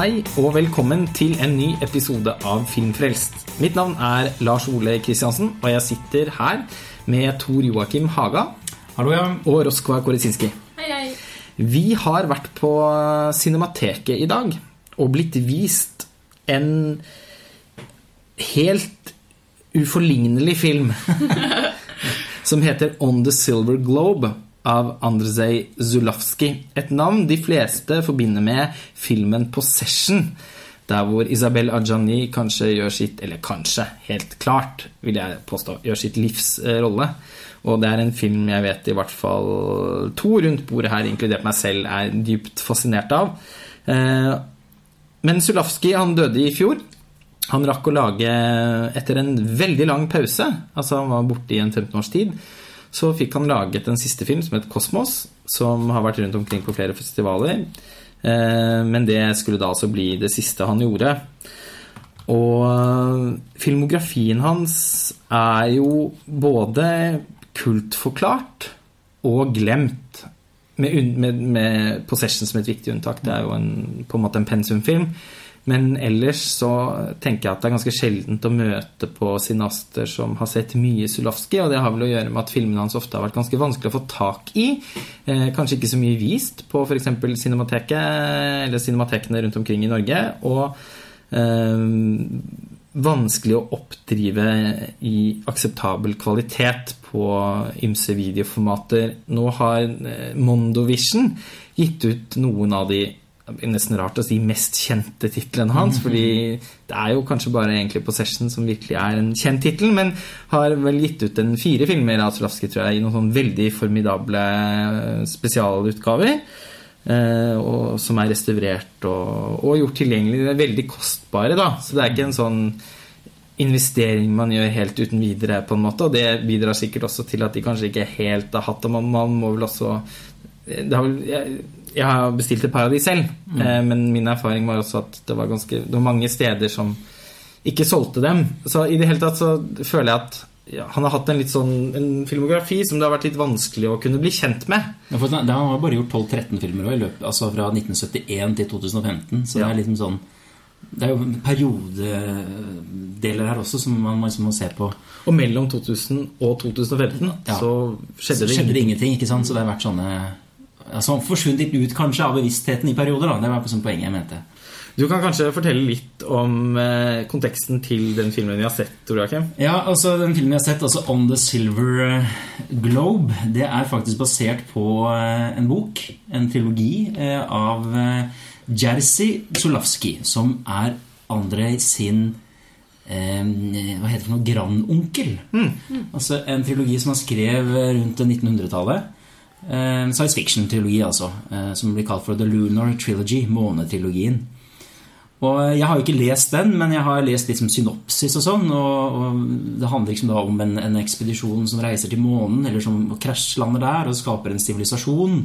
Hei og velkommen til en ny episode av Filmfrelst. Mitt navn er Lars Ole Kristiansen, og jeg sitter her med Tor Joakim Haga Hallo, ja. og Roskva Koresinski. Hei, hei. Vi har vært på Cinemateket i dag og blitt vist en helt uforlignelig film som heter On the Silver Globe av Andrzej Zulawski. Et navn de fleste forbinder med filmen Possession, der hvor Isabel Adjani kanskje gjør sitt Eller kanskje, helt klart, vil jeg påstå, gjør sitt livs eh, rolle. Og det er en film jeg vet i hvert fall to rundt bordet her, inkludert meg selv, er dypt fascinert av. Eh, Men Zulawski han døde i fjor. Han rakk å lage etter en veldig lang pause, altså han var borte i en 15 års tid, så fikk han laget en siste film som het Kosmos, som har vært rundt omkring på flere festivaler. Eh, Men det skulle da altså bli det siste han gjorde. Og filmografien hans er jo både kultforklart og glemt. Med, med, med Possession som et viktig unntak. Det er jo en, på en måte en pensumfilm. Men ellers så tenker jeg at det er ganske sjeldent å møte på cineaster som har sett mye Zulawski, og det har vel å gjøre med at filmene hans ofte har vært ganske vanskelig å få tak i. Eh, kanskje ikke så mye vist på f.eks. Cinemateket eller cinematekene rundt omkring i Norge. Og eh, vanskelig å oppdrive i akseptabel kvalitet på ymse videoformater. Nå har eh, Mondovision gitt ut noen av de det er nesten rart å si mest kjente titlene hans, fordi det er jo kanskje bare egentlig Possession som virkelig er en kjent tittel, men har vel gitt ut en fire filmer av Zulawski, tror jeg, i noen sånn veldig formidable spesialutgaver. eh, Og som er restaurert og, og gjort tilgjengelig. Det er veldig kostbare, da, så det er ikke en sånn investering man gjør helt uten videre, på en måte, og det bidrar sikkert også til at de kanskje ikke helt har hatt det. Man, man må vel også det har vel, jeg, jeg har bestilt et par av de selv, eh, men min erfaring var også at det var, ganske, det var mange steder som ikke solgte dem. Så i det hele tatt så føler jeg at ja, han har hatt en litt sånn en filmografi som det har vært litt vanskelig å kunne bli kjent med. Ja, for det har bare gjort 12-13 filmer i løpet, altså fra 1971 til 2015. Så det er liksom sånn Det er jo periodedeler her også som man liksom må se på. Og mellom 2000 og 2015 Ja. så skjedde det skjedde ingenting. ingenting, ikke sant? Så det har vært sånne altså, Forsvunnet litt ut kanskje av bevisstheten i perioder. da Det var sånn poenget jeg mente. Du kan kanskje fortelle litt om eh, konteksten til den filmen vi har sett, Tor Joakim? Ja, altså den filmen vi har sett, altså On the Silver Globe, det er faktisk basert på eh, en bok, en trilogi, eh, av eh, Jerzy Zulawski, som er Andrej sin eh, hva heter det for noe? Grandonkel. Altså en trilogi som han skrev rundt 1900-tallet. Eh, En science fiction-trilogi, altså, eh, som blir kalt for The Lunar Trilogy, månetrilogien. Og Jeg har jo ikke lest den, men jeg har lest liksom synopsis og sånn. Og, og Det handler liksom da om en, en ekspedisjon som reiser til månen, eller som krasjlander der og skaper en sivilisasjon.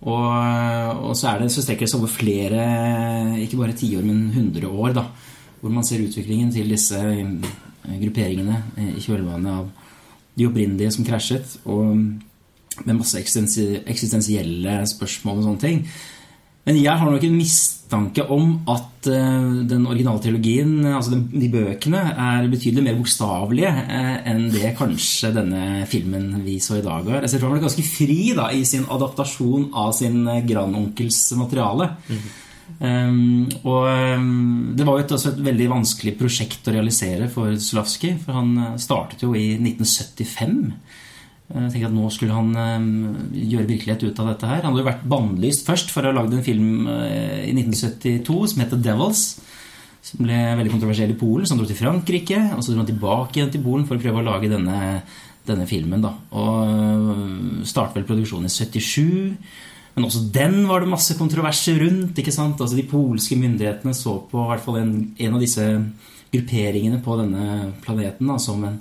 Og, og så, er det, så strekker det seg over flere, ikke bare tiår, men hundre år. da, Hvor man ser utviklingen til disse eh, grupperingene eh, i kjølvannet av de opprinnelige som krasjet. Og med masse eksistensielle spørsmål og sånne ting. Men jeg har nok en mistanke om at eh, den originale teologien, altså de bøkene, er betydelig mer bokstavelige eh, enn det kanskje denne filmen vi så i dag er. Jeg tror han ble ganske fri da, i sin adaptasjon av sin eh, grandonkels materiale. Um, og um, det var jo et, også et veldig vanskelig prosjekt å realisere for Slavski, for han startet jo i 1975. Jeg tenkte at Nå skulle han eh, gjøre virkelighet ut av dette her. Han hadde jo vært bannlyst først for å ha lagd en film eh, i 1972 som heter 'Devils'. Som ble veldig kontroversiell i Polen. Så han dro til Frankrike, og så dro han tilbake igjen til Polen for å prøve å lage denne, denne filmen. da. Og startet vel produksjonen i 77. Men også den var det masse kontroverser rundt. ikke sant? Altså De polske myndighetene så på hvert fall en, en av disse grupperingene på denne planeten da, som en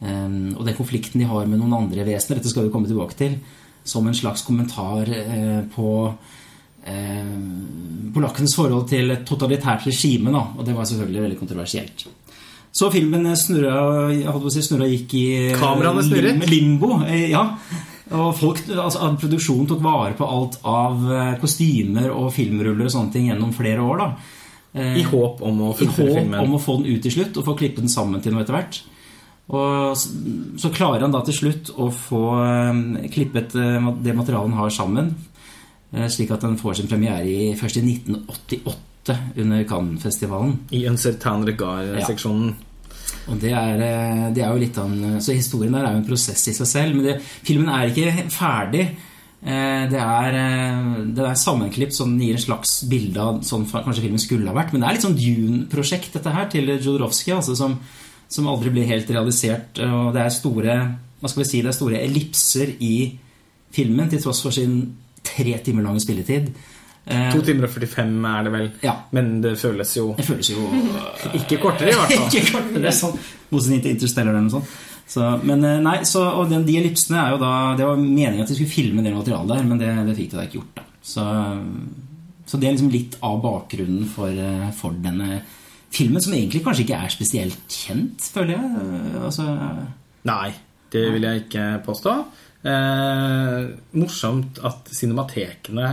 og den konflikten de har med noen andre vesener, dette skal vi komme tilbake til, som en slags kommentar eh, på eh, polakkenes forhold til et totalitært regime. Da, og det var selvfølgelig veldig kontroversielt. Så filmen snurra, si, snurra gikk i Kameraene snurret? limbo. eh, Ja. Og folk, altså Produksjonen tok vare på alt av eh, kostymer og filmruller og sånne ting gjennom flere år. da. Eh, I håp om å I håp filmen. om å få den ut til slutt og få klippet den sammen til noe etter hvert. Og så klarer han da til slutt å få eh, klippet eh, det materialet han har sammen, eh, slik at den får sin premiere i, først i 1988 under Cannes-festivalen. I en certain regard-seksjonen. Og det er, det er jo litt av en Så historien der er jo en prosess i seg selv. Men det, filmen er ikke ferdig. Det er, det er sammenklipt som gir en slags bilde av sånn kanskje filmen skulle ha vært. Men det er litt sånn Dune-prosjekt, dette her, til Jodorowsky, altså, som, som aldri blir helt realisert. Og det er store hva skal vi si, det er store ellipser i filmen, til tross for sin tre timer lange spilletid. Eh, To timer og 45 er det vel. Ja. Men det føles jo Det føles jo ikke kortere, i hvert fall. ikke kortere, det er sånn Motsetning til Interstellar eller noe sånt. Så, men eh, nei, så, og den, de ellipsene er jo da Det var meningen at de skulle filme det materialet der, men det, det fikk de da ikke gjort. da Så, så det er liksom litt av bakgrunnen for, eh, for denne filmen, som egentlig kanskje ikke er spesielt kjent, føler jeg. Eh, Altså, Nei, det vil jeg ikke påstå. Eh, morsomt at cinematekene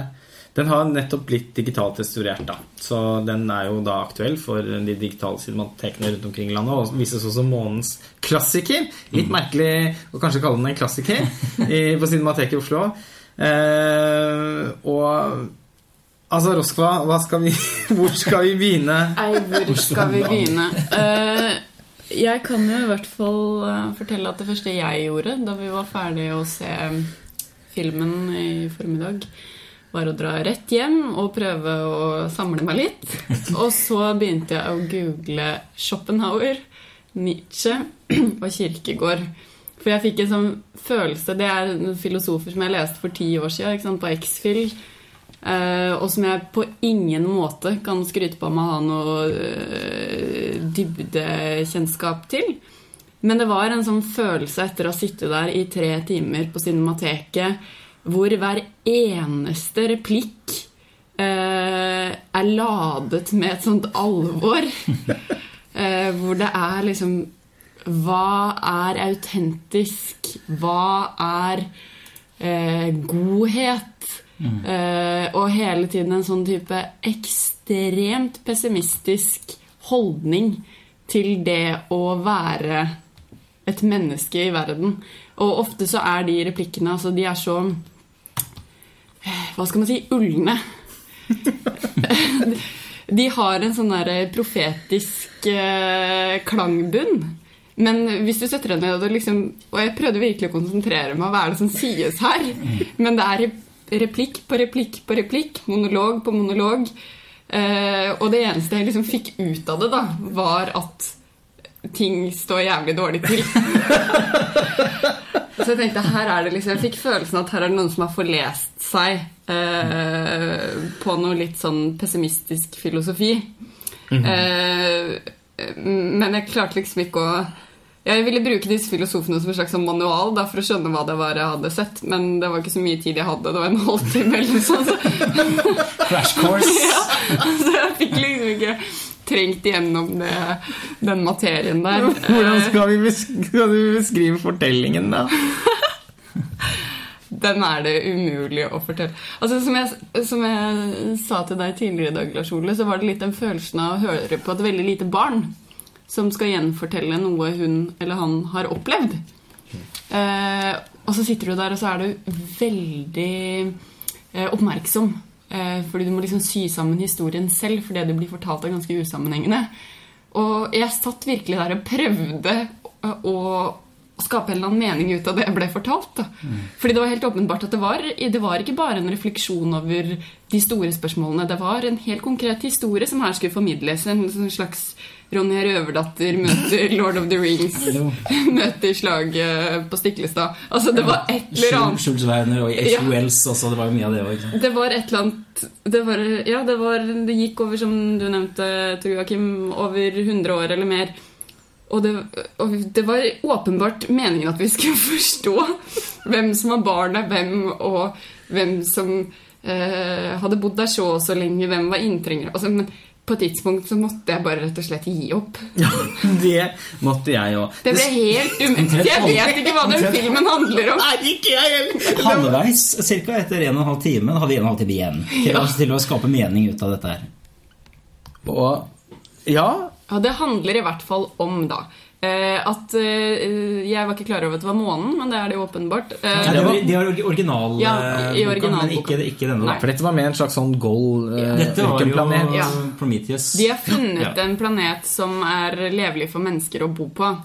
Den har nettopp blitt digitalt restaurert, da. Så den er jo da aktuell for de digitale cinematekene rundt omkring i landet. Og vises også som månedens klassiker. Litt merkelig å kanskje kalle den en klassiker i, på Cinemateket i Oslo. Eh, og Altså, Roskva, hva skal vi, hvor skal vi begynne? Nei, hvor skal vi begynne? Uh, jeg kan jo i hvert fall eh, fortelle at det første jeg gjorde da vi var ferdige å se filmen i formiddag, var å dra rett hjem og prøve å samle meg litt. Og så begynte jeg å google Schopenhauer, Nietzsche og Kirkegård. For jeg fikk en sånn følelse Det er filosofer som jeg leste for ti år siden ikke sant, på X-Fill. Eh, og som jeg på ingen måte kan skryte på meg å ha noe eh, dybdekjennskap til. Men det var en sånn følelse etter å ha sittet der i tre timer på Cinemateket, hvor hver eneste replikk eh, er ladet med et sånt alvor. eh, hvor det er liksom Hva er autentisk? Hva er eh, godhet? Eh, og hele tiden en sånn type ekstremt pessimistisk holdning til det å være et menneske i verden. Og ofte så er de replikkene altså de er så Hva skal man si ulne. De har en sånn der profetisk eh, klangbunn. Men hvis du setter deg ned og liksom Og jeg prøvde virkelig å konsentrere meg hva er det som sies her. Men det er rep- replikk på replikk på replikk. Monolog på monolog. Eh, og det eneste jeg liksom fikk ut av det, da, var at ting står jævlig dårlig til. Så jeg tenkte, her er det liksom Jeg fikk følelsen at her er det noen som har forlest seg eh, på noe litt sånn pessimistisk filosofi. eh, men jeg klarte liksom ikke å Jeg ville bruke disse filosofene som en slags sånn manual da, for å skjønne hva det var jeg hadde sett, men det var ikke så mye tid jeg hadde. Det var en halvtime eller sånt. Crash course. Ja, så jeg fikk liksom ikke trengt igjennom det, den materien der. Hvordan skal, vi du beskrive fortellingen, da? Den er det umulig å fortelle. Altså, som, jeg, som jeg sa til deg tidligere i dag, Lars Ole, så var det litt den følelsen av å høre på et veldig lite barn som skal gjenfortelle noe hun eller han har opplevd. Eh, og så sitter du der, og så er du veldig eh, oppmerksom. Eh, fordi du må liksom sy sammen historien selv, for det du blir fortalt, er ganske usammenhengende. Og jeg satt virkelig der og prøvde å, skape en eller annen mening ut av det jeg ble fortalt. Da. Fordi det var helt åpenbart at det var, det var ikke bare en refleksjon over de store spørsmålene. Det var en helt konkret historie som her skulle formidles. En slags Ronja Røverdatter møter Lord of the Rings. møter slaget på Stiklestad. Altså, det var et eller annet Schultz Werner og H. Ja. Wells også. Det var mye av det òg. det var et eller annet det, var, ja, det, var, det gikk over, som du nevnte, Tor Joakim, over 100 år eller mer. Og det, og det var åpenbart meningen at vi skulle forstå hvem som var barnet, hvem, og hvem som eh, hadde bodd der så og så lenge, hvem var inntrengere. Altså, men på et tidspunkt så måtte jeg bare rett og slett gi opp. Ja, det måtte jeg òg. Det ble helt umulig. Jeg vet ikke hva den filmen handler om. Nei, ikke jeg heller! Halvveis, ca. etter en og en halv time, hadde vi en og en halv time igjen til, å, til å skape mening ut av dette her. Og ja, Ja, det handler i hvert fall om, da. Eh, At eh, Jeg var ikke klar over at det var månen, men det er det jo åpenbart. Eh, Nei, det var, det var original, Ja, eh, originalboka. men ikke, ikke denne. Nei. da. for dette var mer en slags sånn goal uh, Dette var jo. Ja. Prometheus. De har funnet Ja. en planet som er levelig for mennesker å bo på.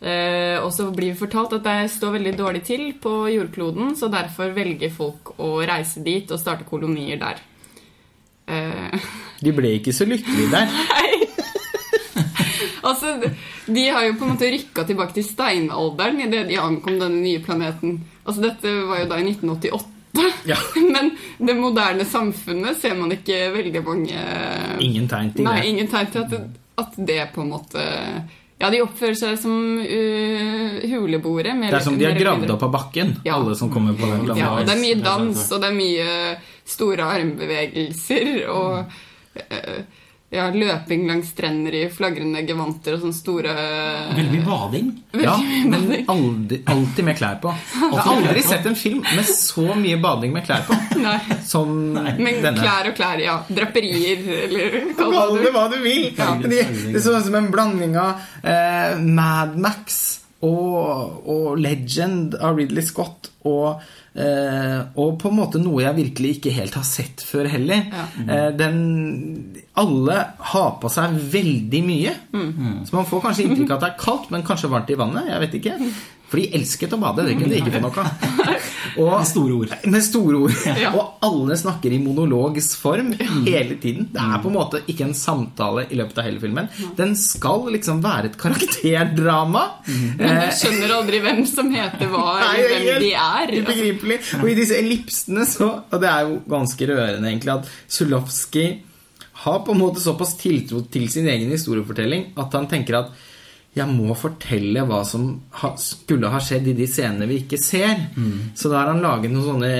Uh, og så blir vi fortalt at det står veldig dårlig til på jordkloden, så derfor velger folk å reise dit og starte kolonier der. Uh. De ble ikke så lykkelige der. altså, de har jo på en måte rykka tilbake til steinalderen idet de ankom denne nye planeten. Altså, dette var jo da i 1988. Ja. Men det moderne samfunnet ser man ikke veldig mange Ingen tegn til Nei, ingen tegn til at det, at det på en måte Ja, de oppfører seg som uh, huleboere. Det er som de har gravd opp av bakken, Ja. alle som kommer på den Ja, og det er mye er dans, og det er mye store armbevegelser, og eh, ja, løping langs strender i flagrende gevanter og sånne store Veldig mye bading. Ja, men aldri, alltid med klær på. Jeg har aldri sett en film med så mye bading med klær på Nei. som Men denne. klær og klær, ja. Draperier, eller kall det det hva du vil. Ja. De, det så ut som en blanding av eh, Mad Max og, og Legend av Ridley Scott og, og på en måte noe jeg virkelig ikke helt har sett før heller. Ja. Eh, den, alle har på seg veldig mye. Så man får kanskje inntrykk av at det er kaldt, men kanskje varmt i vannet. Jeg vet ikke. For de elsket å bade. Det kunne de ikke få nok av. Med store ord. med store ord. Ja. Og alle snakker i monologs form hele tiden. Det er på en måte ikke en samtale i løpet av hele filmen. Den skal liksom være et karakterdrama. Men du skjønner aldri hvem som heter hva, eller hvem de er. Ubegripelig. Og i disse ellipsene så Og det er jo ganske rørende, egentlig, at Zulowski har på en måte såpass tiltro til sin egen historiefortelling at han tenker at jeg må fortelle hva som ha, skulle ha skjedd i de scenene vi ikke ser. Så da har han laget noen sånne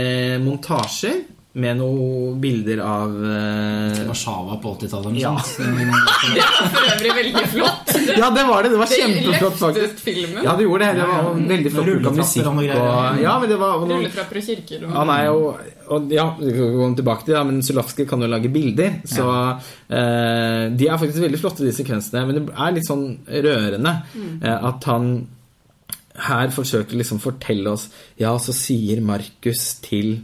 montasjer med noen bilder av eh, Warszawa på 80-tallet. eller Ja. Det var for øvrig veldig flott. Ja, det var det. Det var Det kjempeflott, faktisk. filmen. Ja, det gjorde det. Det var veldig flott bruk av musikk. og Og, ja. ja, men det var og Rulletrapper og kirker. Og... Ja, nei, og, og Ja, vi kan komme tilbake til det, men Zulawski kan jo lage bilder. Så eh, de er faktisk veldig flotte, de sekvensene. Men det er litt sånn rørende eh, at han her forsøker liksom fortelle oss Ja, så sier Markus til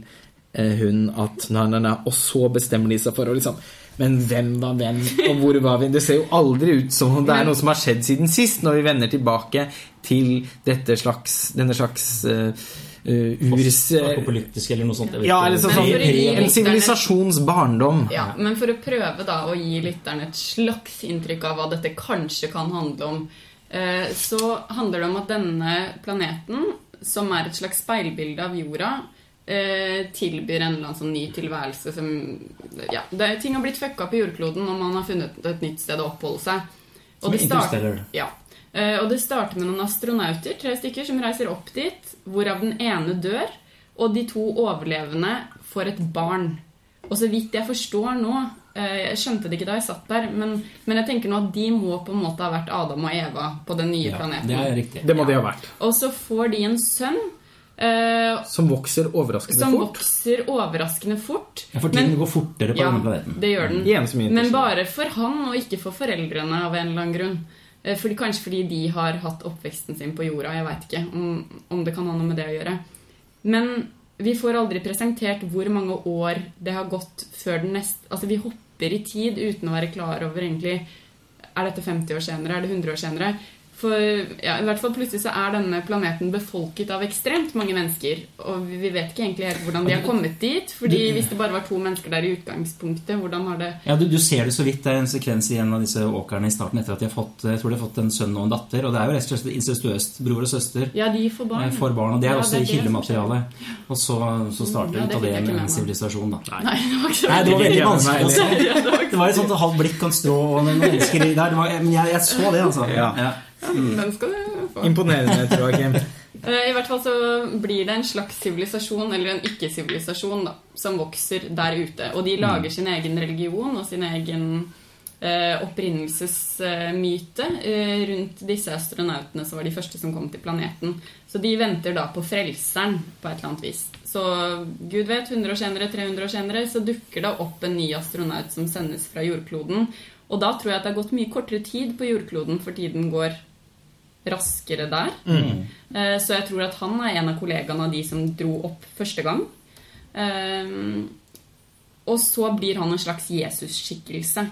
hun at nei, nei, nei, Og så bestemmer de seg for å liksom men hvem var hvem, og hvor var vi? Det ser jo aldri ut som om det er noe som har skjedd siden sist, når vi vender tilbake til dette slags, denne slags uh, urs... Apokalyptisk eller noe sånt. jeg vet Ja, eller sånn, sånn En sivilisasjons barndom. Ja, men for å prøve da å gi lytteren et slags inntrykk av hva dette kanskje kan handle om, eh, så handler det om at denne planeten, som er et slags speilbilde av jorda, eh, tilbyr en eller annen sånn ny tilværelse som Ja, det, ting har blitt fucka på jordkloden, og man har funnet et nytt sted å oppholde seg. Og det start- ja. Eh, Og det starter med noen astronauter, tre stykker, som reiser opp dit, hvorav den ene dør, og de to overlevende får et barn. Og så vidt jeg forstår nå eh, Jeg skjønte det ikke da jeg satt der, men, men jeg tenker nå at de må på en måte ha vært Adam og Eva på den nye Ja, planeten. det er. Det må de ha vært. Og så får de en sønn eh, Som vokser overraskende som fort. vokser overraskende fort. Ja, for tiden går fortere på ja, denne planeten. det gjør den. Som Men bare for han, og ikke for foreldrene av en eller annen grunn. Eh, Fordi, kanskje fordi de har hatt oppveksten sin på jorda. Jeg veit ikke om, om det kan ha noe med det å gjøre. Men vi får aldri presentert hvor mange år det har gått før den neste Altså, vi hopper i tid uten å være klar over egentlig Er dette 50 år senere? Er det 100 år senere? For ja, i hvert fall plutselig så er denne planeten befolket av ekstremt mange mennesker. Og vi vet ikke egentlig helt hvordan de har kommet dit. Fordi hvis det bare var to mennesker der i utgangspunktet, hvordan har det Ja, du, du ser det så vidt. Det er en sekvens i en av disse åkrene i starten etter at de har fått jeg tror de har fått en sønn og en datter. Og det er jo rett og slett incestuøst. Bror og søster Ja, de får barn. eh, får barn. Og det er Ja, også det er i det kildematerialet. Og så, så starter Ja, ut det av det med en sivilisasjon, da. Nei, det var ikke så Nei, det var veldig vanskelig å med meg. Det var et sånt halvt blikk og en strå og en menneskelig der. Det var, men jeg, jeg så det, altså. Ja. Den skal du få. Imponerende, tror jeg. Kim. I hvert fall så blir det en slags sivilisasjon, eller en ikke-sivilisasjon, da, som vokser der ute. Og de lager sin egen religion og sin egen eh, opprinnelsesmyte eh, rundt disse astronautene som var de første som kom til planeten. Så de venter da på frelseren på et eller annet vis. Så gud vet, 100 år senere, 300 år senere, så dukker det opp en ny astronaut som sendes fra jordkloden. Og da tror jeg at det har gått mye kortere tid på jordkloden, for tiden går raskere der. Eh, Så jeg tror at han er en av kollegaene av de som dro opp første gang. Eh, Og så blir han en slags Jesus-skikkelse.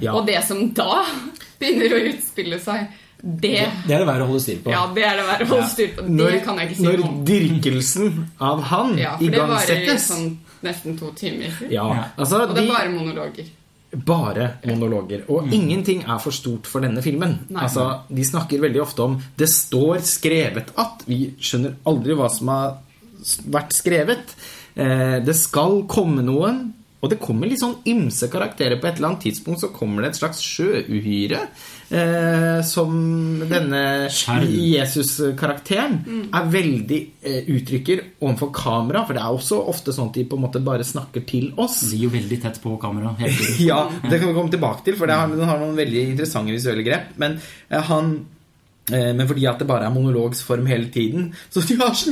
Ja. Og det som da begynner å utspille seg, det Det er det verre å holde styr på. Ja, det er det verre å holde styr på. Det Når, kan jeg ikke si når noe om. dyrkelsen av han Ja, for det varer sånn nesten to timer. Ja, Ja. altså Og det de, er bare monologer. Bare monologer. Og ingenting er for stort for denne filmen. Nei. Altså, De snakker veldig ofte om 'det står skrevet at'. Vi skjønner aldri hva som har vært skrevet. Eh, det skal komme noen. Og det kommer litt sånn ymse karakterer. På et eller annet tidspunkt så kommer det et slags sjøuhyre. Eh, som denne Jesus-karakteren er veldig eh, uttrykker overfor kamera. For det er også ofte sånn at de på en måte bare snakker til oss. De er jo veldig tett på kamera hele tiden. Ja, det kan vi komme tilbake til, for det har, den har noen veldig interessante visuelle grep. Men eh, han men fordi at det bare er monologsform hele tiden Så ja, de, sa,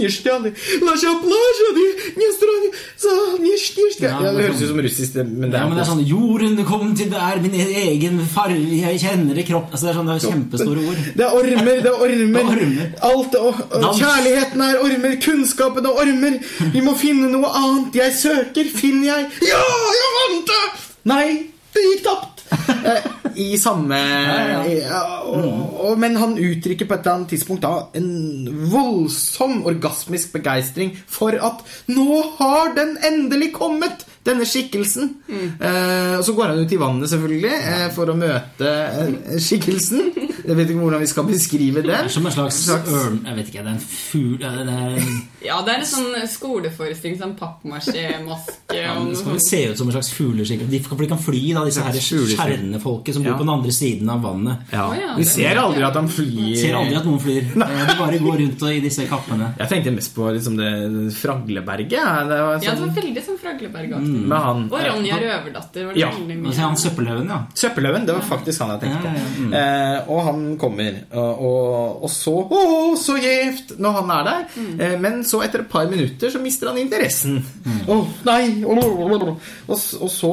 njestrani. Ja, Ja, det høres ut som russisk, men det Ja, er, men det er sånn Jorden kom til det er min egen farge, jeg kjenner det i kroppen altså, Det er sånn, det er kjempestore ord. Det er ormer, det er ormer. Det er ormer. Alt og, og, kjærligheten er ormer, kunnskapen er ormer. Vi må finne noe annet. Jeg søker, finner jeg. Ja, jeg vant det! Nei, det gikk tapt. I samme ja. ja, og, og, Men han uttrykker på et eller annet tidspunkt da en voldsom orgasmisk begeistring for at nå har den endelig kommet! Denne skikkelsen. Eh, og så går han ut i vannet, selvfølgelig, eh, for å møte eh, skikkelsen. Jeg vet ikke hvordan vi skal beskrive Det det. er som en slags, Slags- ørn Jeg vet ikke, det er en fugl ja, det er, Ja, det er en sånn skoleforestilling, sånn pappmasjé-maske ja, Det skal vel se ut som en slags fugleskikk. De, de kan fly, da, disse her Fugleskikk. skjernefolket som bor Ja. på den andre siden av vannet. Ja. Oh, ja, Vi ser aldri at han flyr. Ser aldri at noen flyr. Eh, De bare går rundt og, i disse kappene. Jeg tenkte mest på liksom det Fragleberget. ja. Det var Ja, det sånn var veldig sånn Fragleberg-aktig. Mm. han. Og Ronja Røverdatter var det Ja, veldig Og så er han Søppelhaugen, ja. Søppelhaugen, det var faktisk han jeg tenkte Ja, ja, på. Eh, og han kommer, og, og, og så Å, så gjevt! Når han er der. Mm. men så, etter et par minutter, så mister han interessen. Å, nei! Og, oh, og så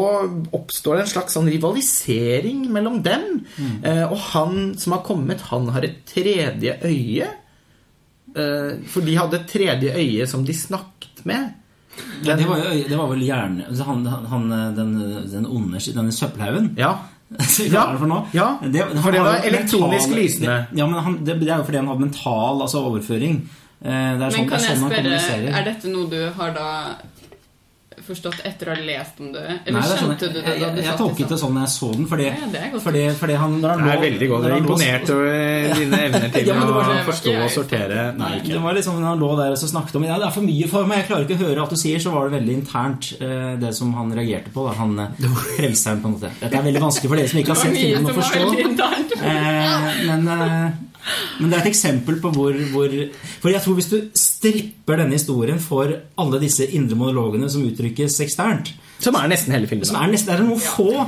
oppstår det en slags sånn rivalisering mellom dem. Eh, og han som har kommet, han har et tredje øye. Eh, for de hadde et tredje øye som de snakket med. ja det, var, jo- det var vel gjerne altså han, han, den, den onde denne søppelhaugen. Ja. Ja, er det for noe? ja, han for det var elektronisk mental- lysende. Det, ja, men han, det, det er jo fordi han hadde mental altså overføring. Eh, Det er Men sånn, kan det er jeg sånn spørre, er dette noe du har da forstått etter å ha lest om det? Nei, Eller det er sånn, skjønte du det jeg, jeg, jeg tolket det sånn da jeg så den, fordi, Ja, det er fordi, fordi han når han Det er lå- veldig godt. Du Jeg er imponert over dine evner til Ja, var å forstå og sortere. Nei, Nei, ikke. det var liksom når han lå der og så snakket om ja, det er for mye for meg, jeg klarer ikke å høre alt du sier, så var det veldig internt eh, det som han reagerte på. Da. Han eh, frelseren, på en måte. Dette er veldig vanskelig for dere som ikke har sett filmen å forstå. Eh, men, eh, men det er et eksempel på hvor, hvor For jeg tror hvis du stripper denne historien for alle disse indre monologene som uttrykkes eksternt Som er nesten hele filmen. Som er nesten det er noen få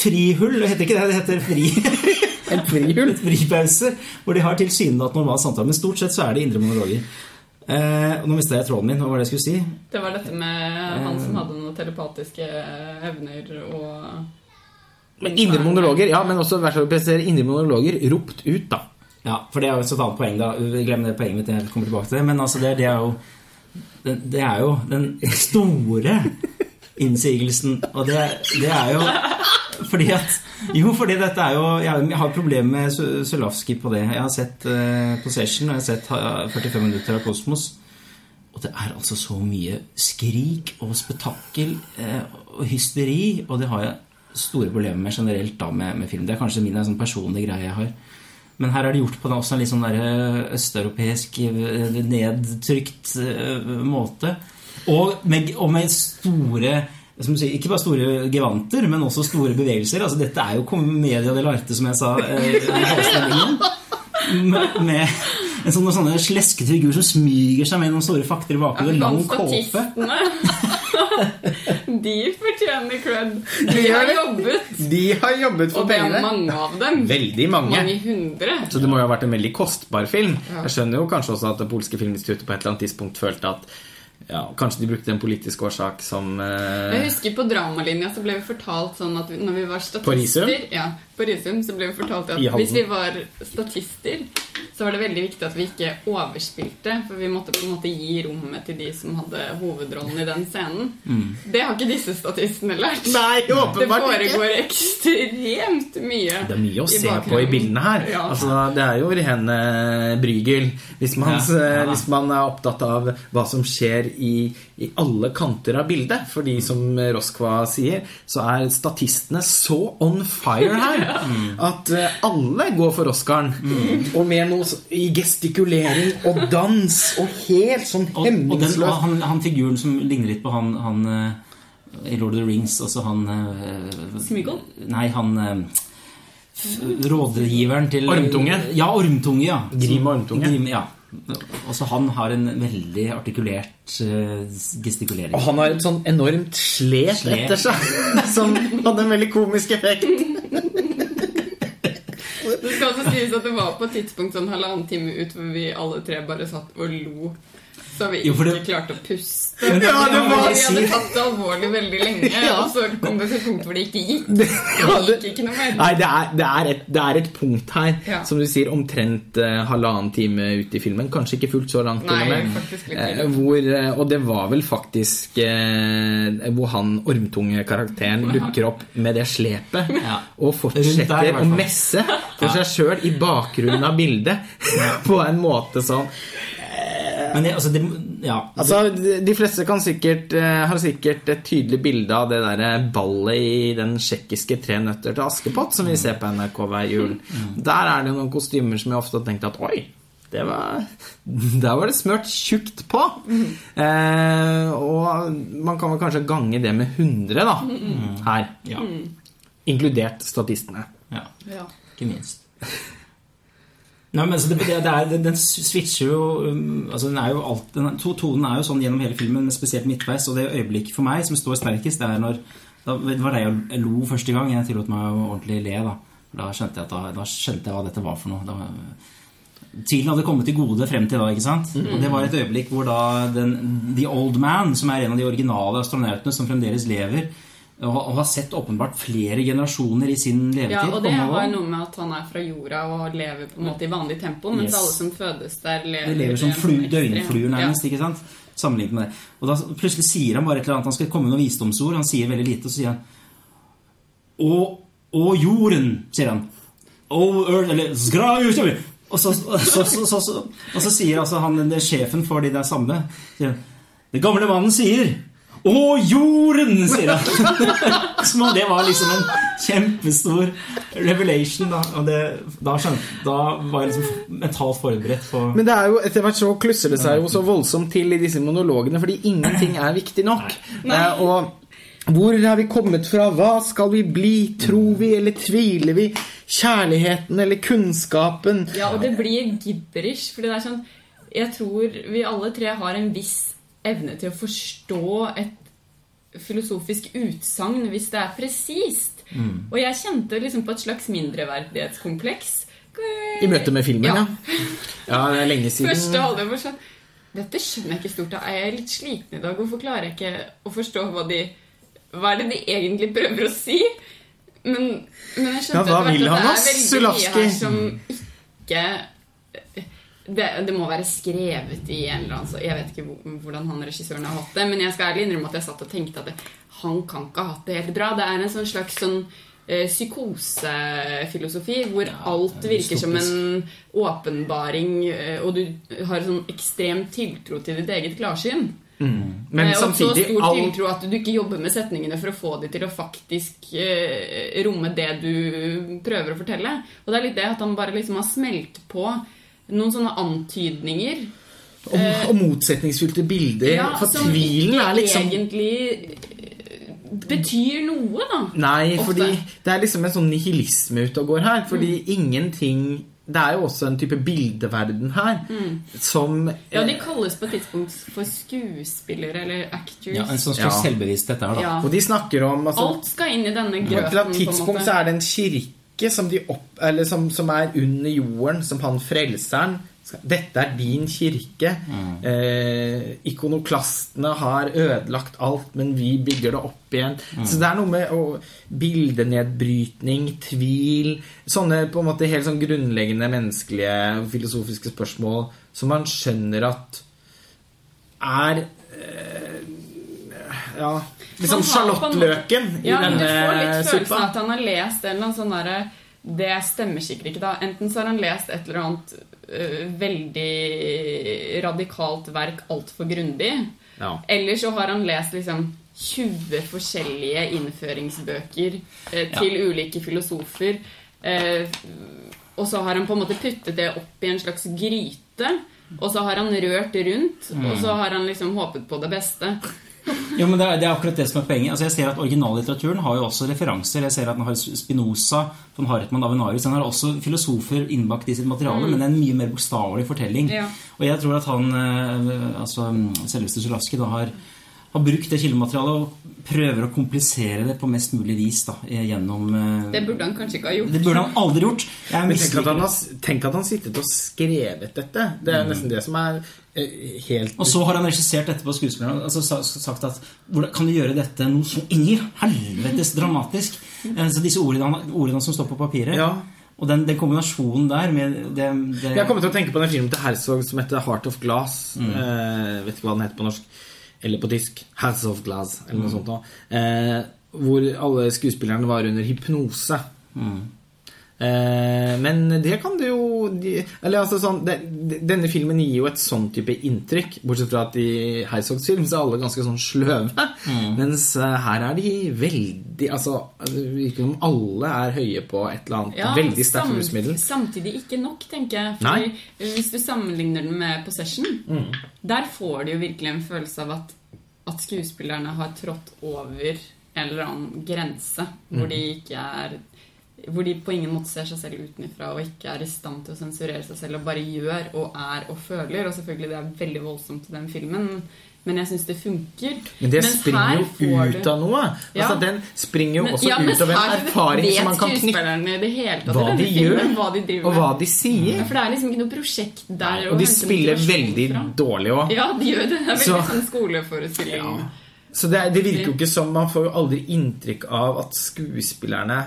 frihull Det heter ikke det, det heter fri En frihull. fripauser hvor de har tilsynelatende normal samtale. Men stort sett så er det indre monologer. Eh, nå mista jeg tråden min. Hva var det jeg skulle si? Det var dette med han som hadde noen telepatiske evner og Men indre monologer, ja, men også indre monologer ropt ut, da. Ja, for det er jo et annet poeng. da Glem det poenget mitt. Jeg kommer tilbake til det. Men altså, det, det er jo det, er jo den store innsigelsen. Og det, det er jo fordi at Jo, fordi dette er jo Jeg har problemer med Sulawski på det. Jeg har sett uh, Possession, og jeg har sett uh, 45 minutter av Kosmos. Og det er altså så mye skrik og spetakkel eh, og hysteri. Og det har jeg store problemer med generelt da med, med film. Det er kanskje min sånn personlige greie jeg har. Men her er det gjort på en- også en litt sånn eh, østeuropeisk eh, nedtrykt eh, måte. Og med, og med store sier, Ikke bare store gevanter, men også store bevegelser. Altså, dette er jo comedia dell'arte, som jeg sa. Eh, med, med en sånn, sleskete figur som smyger seg med noen store fakter i bakhodet. Lang kåpe. de fortjener cred. De har jobbet, De har jobbet for og det er mange av dem. Veldig mange. Mange. Så det må jo ha vært en veldig kostbar film. Ja. Jeg skjønner jo kanskje også at det polske filminstituttet på et eller annet tidspunkt følte at ja, kanskje de brukte en politisk årsak som Jeg eh, husker på dramalinja så ble vi fortalt sånn at vi, når vi var statister På Risum? Ja, på Risum så ble vi fortalt at hvis vi var statister, så var det veldig viktig at vi ikke overspilte, for vi måtte på en måte gi rommet til de som hadde hovedrollen i den scenen. Det har ikke disse statistene lært. Nei, Det åpenbart ikke! foregår ekstremt mye. Det er mye å se på i bildene her. Ja. Altså, det er jo ren eh, brygel. Hvis man, Ja, ja hvis man er opptatt av hva som skjer i, i alle kanter av bildet. Fordi som Roskva sier, så er statistene så on fire her at eh, alle går for Oscaren. Og med noe så- i gestikulering og dans og helt sånn Og, og den, han, han figuren som ligner litt på han, han eh, i Lord of the Rings, altså han eh, Smeagol? Nei, han eh, rådgiveren til Ormtunge? Ja, Ormtunge, ja. Grim Ormtunge. Grim, ja. Også han har en veldig artikulert uh, gestikulering. Og han har et sånn enormt slet, Slet. etter seg, som hadde en veldig komisk effekt. Det skal også sies at det var på et tidspunkt sånn halvannen time ut hvor vi alle tre bare satt og lo. Så vi ikke det- klarte å puste. Ja, det- Ja, det Vi hadde tatt det alvorlig veldig lenge, Ja. og så kom det til et punkt hvor det ikke gikk. Det gikk ikke noe mer. Nei, det er, det, er et, det er et punkt her, Ja. som du sier, omtrent uh, halvannen time ute i filmen. Kanskje ikke fullt så langt, Nei, med. faktisk litt Eh, hvor, uh, og det var vel faktisk eh, hvor han ormtunge-karakteren dukker opp med det slepet. Ja. Og fortsetter der, å messe for seg sjøl i bakgrunnen av bildet. På en måte sånn Men det, altså, det, ja, Altså, de- fleste kan sikkert, eh, har sikkert et tydelig bilde av det der ballet i den tsjekkiske Tre nøtter til Askepott som vi ser på NRK hver jul. Der er det noen kostymer som jeg ofte har tenkt at oi, det var, der var det smørt tjukt på. Eh, og man kan vel kanskje gange det med 100 da, her. ja, Inkludert statistene. ja, Ja. ikke minst. Nei, men det, det, det er, den- switcher jo um, altså den er jo alt, den, to, Tonen er jo sånn gjennom hele filmen, men spesielt midtveis. Og det øyeblikket for meg som står sterkest, det er når da, Det var da jeg lo første gang. Jeg tillot meg å ordentlig le. Da Da skjønte jeg, da, da skjønte jeg hva dette var for noe. Da, Tvilen hadde kommet til gode frem til da. ikke sant? Og Det var et øyeblikk hvor da den, The Old Man, som er en av de originale astronautene som fremdeles lever, og, og har sett åpenbart flere generasjoner i sin levetid Ja, og det har jo noe med at han er fra jorda og lever på en måte i vanlig tempo, mens Yes. alle som fødes der, lever, Det lever som flu, døgnfluer, nærmest. ikke sant? Sammenlignet med det. Og da plutselig sier han bare et eller annet. Han skal komme med noen visdomsord. Han sier veldig lite, og så sier han Å, å jorden, sier han. Øl, eller. Og så, så, så, så, så, og så sier altså han sjefen for de der samme sier Den gamle mannen sier Å, jorden! sier han. Som om det var liksom en kjempestor revelation. Da, og det, da, skjønte, da var jeg liksom mentalt forberedt på Men det er jo, etter hvert så klusser det seg jo så voldsomt til i disse monologene, fordi ingenting er viktig nok. Eh, og hvor er vi kommet fra? Hva skal vi bli? Tror vi eller tviler vi? Kjærligheten eller kunnskapen? Ja, og det blir gibberish, fordi det er sånn Jeg tror vi alle tre har en viss evne til å forstå et filosofisk utsagn hvis det er presist. Mm. Og jeg kjente liksom på et slags mindreverdighetskompleks. I møte med filmen, ja. Ja. Det er lenge siden. Første halvdel var sånn Dette skjønner jeg ikke stort av. Er litt sliten i dag? Hvorfor klarer jeg ikke å forstå hva de Hva er det de egentlig prøver å si? Men, men jeg skjønte Ja, hva at det er veldig mye her som ikke det, det må være skrevet i en eller annen så Jeg vet ikke hvor- hvordan han regissøren har hatt det, men jeg skal ærlig innrømme at jeg satt og tenkte at det, han kan ikke ha hatt det helt bra. Det er en sånn slags sånn eh, psykosefilosofi hvor alt virker som en åpenbaring, eh, og du har sånn ekstrem tiltro til ditt eget klarsyn. Men Eh, og så stor tiltro at du ikke jobber med setningene for å få dem til å faktisk eh, romme det du prøver å fortelle. Og det er litt det at han bare liksom har smelt på noen sånne antydninger. og, og motsetningsfylte bilder. for som tvilen er liksom egentlig eh, betyr noe, da. Nei, Ofte. fordi det er liksom en sånn nihilisme ute og går her. Fordi ingenting det er jo også en type bildeverden her som Ja, de kalles på et tidspunkt for skuespillere eller actors. Ja, En sånn slags Ja. selvbevissthet der, da. Ja. Og de snakker om altså, Alt skal inn i denne På grøten. et eller annet på et tidspunkt så er det en kirke som, de opp, eller som, som er under jorden, som han frelseren Dette er din kirke. Eh, ikonoklastene har ødelagt alt, men vi bygger det opp igjen. Så det er noe med å, bildenedbrytning, tvil Sånne på en måte helt sånn grunnleggende menneskelige filosofiske spørsmål som man skjønner at er eh, Ja, liksom sjalottløken i Ja, men du får litt følelsen av at han har lest en eller annen sånn derre Det stemmer sikkert ikke, da. Enten så har han lest et eller annet uh, veldig radikalt verk altfor grundig. Ja. Eller så har han lest liksom 20 forskjellige innføringsbøker uh, til ulike filosofer. Uh, og så har han på en måte puttet det opp i en slags gryte. Og så har han rørt rundt, og så har han liksom håpet på det beste. Jo, men det er, det er akkurat det som er poenget. Altså, jeg ser at Originallitteraturen har jo også referanser. Jeg ser at den har Spinoza, von Hartmann, Avenarius Den har også filosofer innbakt i sitt materiale, men det er en mye mer bokstavelig fortelling. Ja. Og jeg tror at han, eh, altså selveste Zulaski, da har, har brukt det kildematerialet og prøver å komplisere det på mest mulig vis da, gjennom eh, Det burde han kanskje ikke ha gjort. Det burde han aldri gjort. Jeg Men tenk at, han har, tenk at han sittet og skrevet dette. Det er nesten det som er eh, helt Og så har han regissert etterpå skuespilleren altså sa- sagt at kan du gjøre dette noe så inn i helvetes dramatisk? Eh, Så disse ordene, ordene som står på papiret. Ja. Og den, den kombinasjonen der med det, det Jeg har kommet til å tenke på den filmen til Herzog som heter Heart of Glass. Eh, vet ikke hva den heter på norsk. Eller på tysk. Hearts of Glass, eller noe sånt. noe. Eh, hvor alle skuespillerne var under hypnose. Eh, men det kan det jo Eller altså sånn det, Denne filmen gir jo et sånn type inntrykk. Bortsett fra at i Herzogs film så er alle ganske sånn sløve. Mens eh, her er de veldig Altså Det virker som alle er høye på et eller annet Ja, veldig sterkt rusmiddel. Samtidig ikke nok, tenker jeg. Nei. Fordi Hvis du sammenligner den med Possession, Mm. der får du jo virkelig en følelse av at, at skuespillerne har trådt over en eller annen grense Mm. hvor de ikke er hvor de på ingen måte ser seg selv utenfra og ikke er i stand til å sensurere seg selv og bare gjør og er og føler. Og selvfølgelig det er veldig voldsomt i den filmen, men jeg syns det funker. Men det Mens springer jo ut du- av noe. Ja. Altså, den springer jo også ja, ut av en erfaring som man kan knytte hva de gjør, hva de og med? hva de sier. Ja, for det er liksom ikke noe prosjekt der. Og de spiller veldig fra. dårlig òg. Ja, de gjør det. Det er veldig Så- sånn skoleforestilling. Så det, er- det virker jo ikke som Man får jo aldri inntrykk av at skuespillerne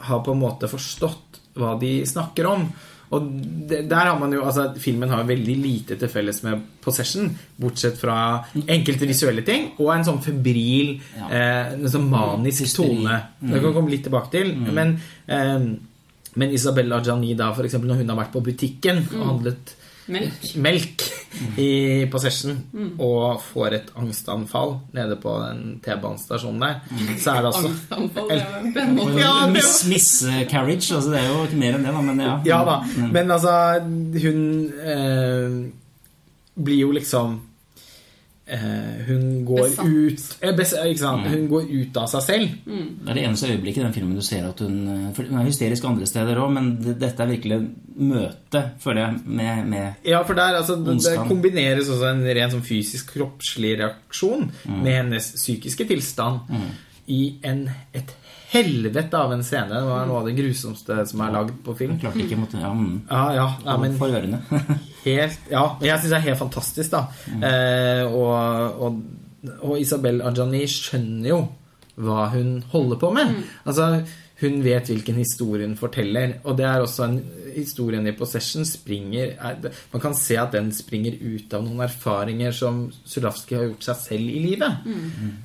har på en måte forstått hva de snakker om. Og det, der har man jo Altså, filmen har veldig lite til felles med Possession, bortsett fra enkelte visuelle ting og en sånn febril, Ja. eh, en sånn manisk Hysteri. tone. Det kan vi komme litt tilbake til. Men, eh, men Isabella Gianni, da, for eksempel, når hun har vært på butikken og handlet Melk. melk i Possession og får et angstanfall nede på den T-banestasjonen der, så er det altså Angstanfall. det Ja, miss, miscarriage. Altså, det er jo ikke mer enn det, da. Men ja. Ja da. Mm. Men altså, hun eh, blir jo liksom Hun går Besatt. ut eh, bes, Ikke sant? Hun går ut av seg selv. Det er det eneste øyeblikket i den filmen du ser at hun for Hun er hysterisk andre steder òg, men det, dette er virkelig møte, føler jeg, med, med Ja, for der, altså, det, det kombineres også en ren sånn fysisk kroppslig reaksjon Mm. med hennes psykiske tilstand i en, et helvete av en scene. Det var noe av det grusomste som er lagd på film. Klart ikke måtte, ja, mm, Ja, ja, ja men For ørene. helt Ja, jeg syns det er helt fantastisk, da. Eh, og, og, og Isabel Ajani skjønner jo hva hun holder på med. Altså, hun vet hvilken historie hun forteller. Og det er også en historien i Possession springer er, Man kan se at den springer ut av noen erfaringer som Zulawski har gjort seg selv i livet.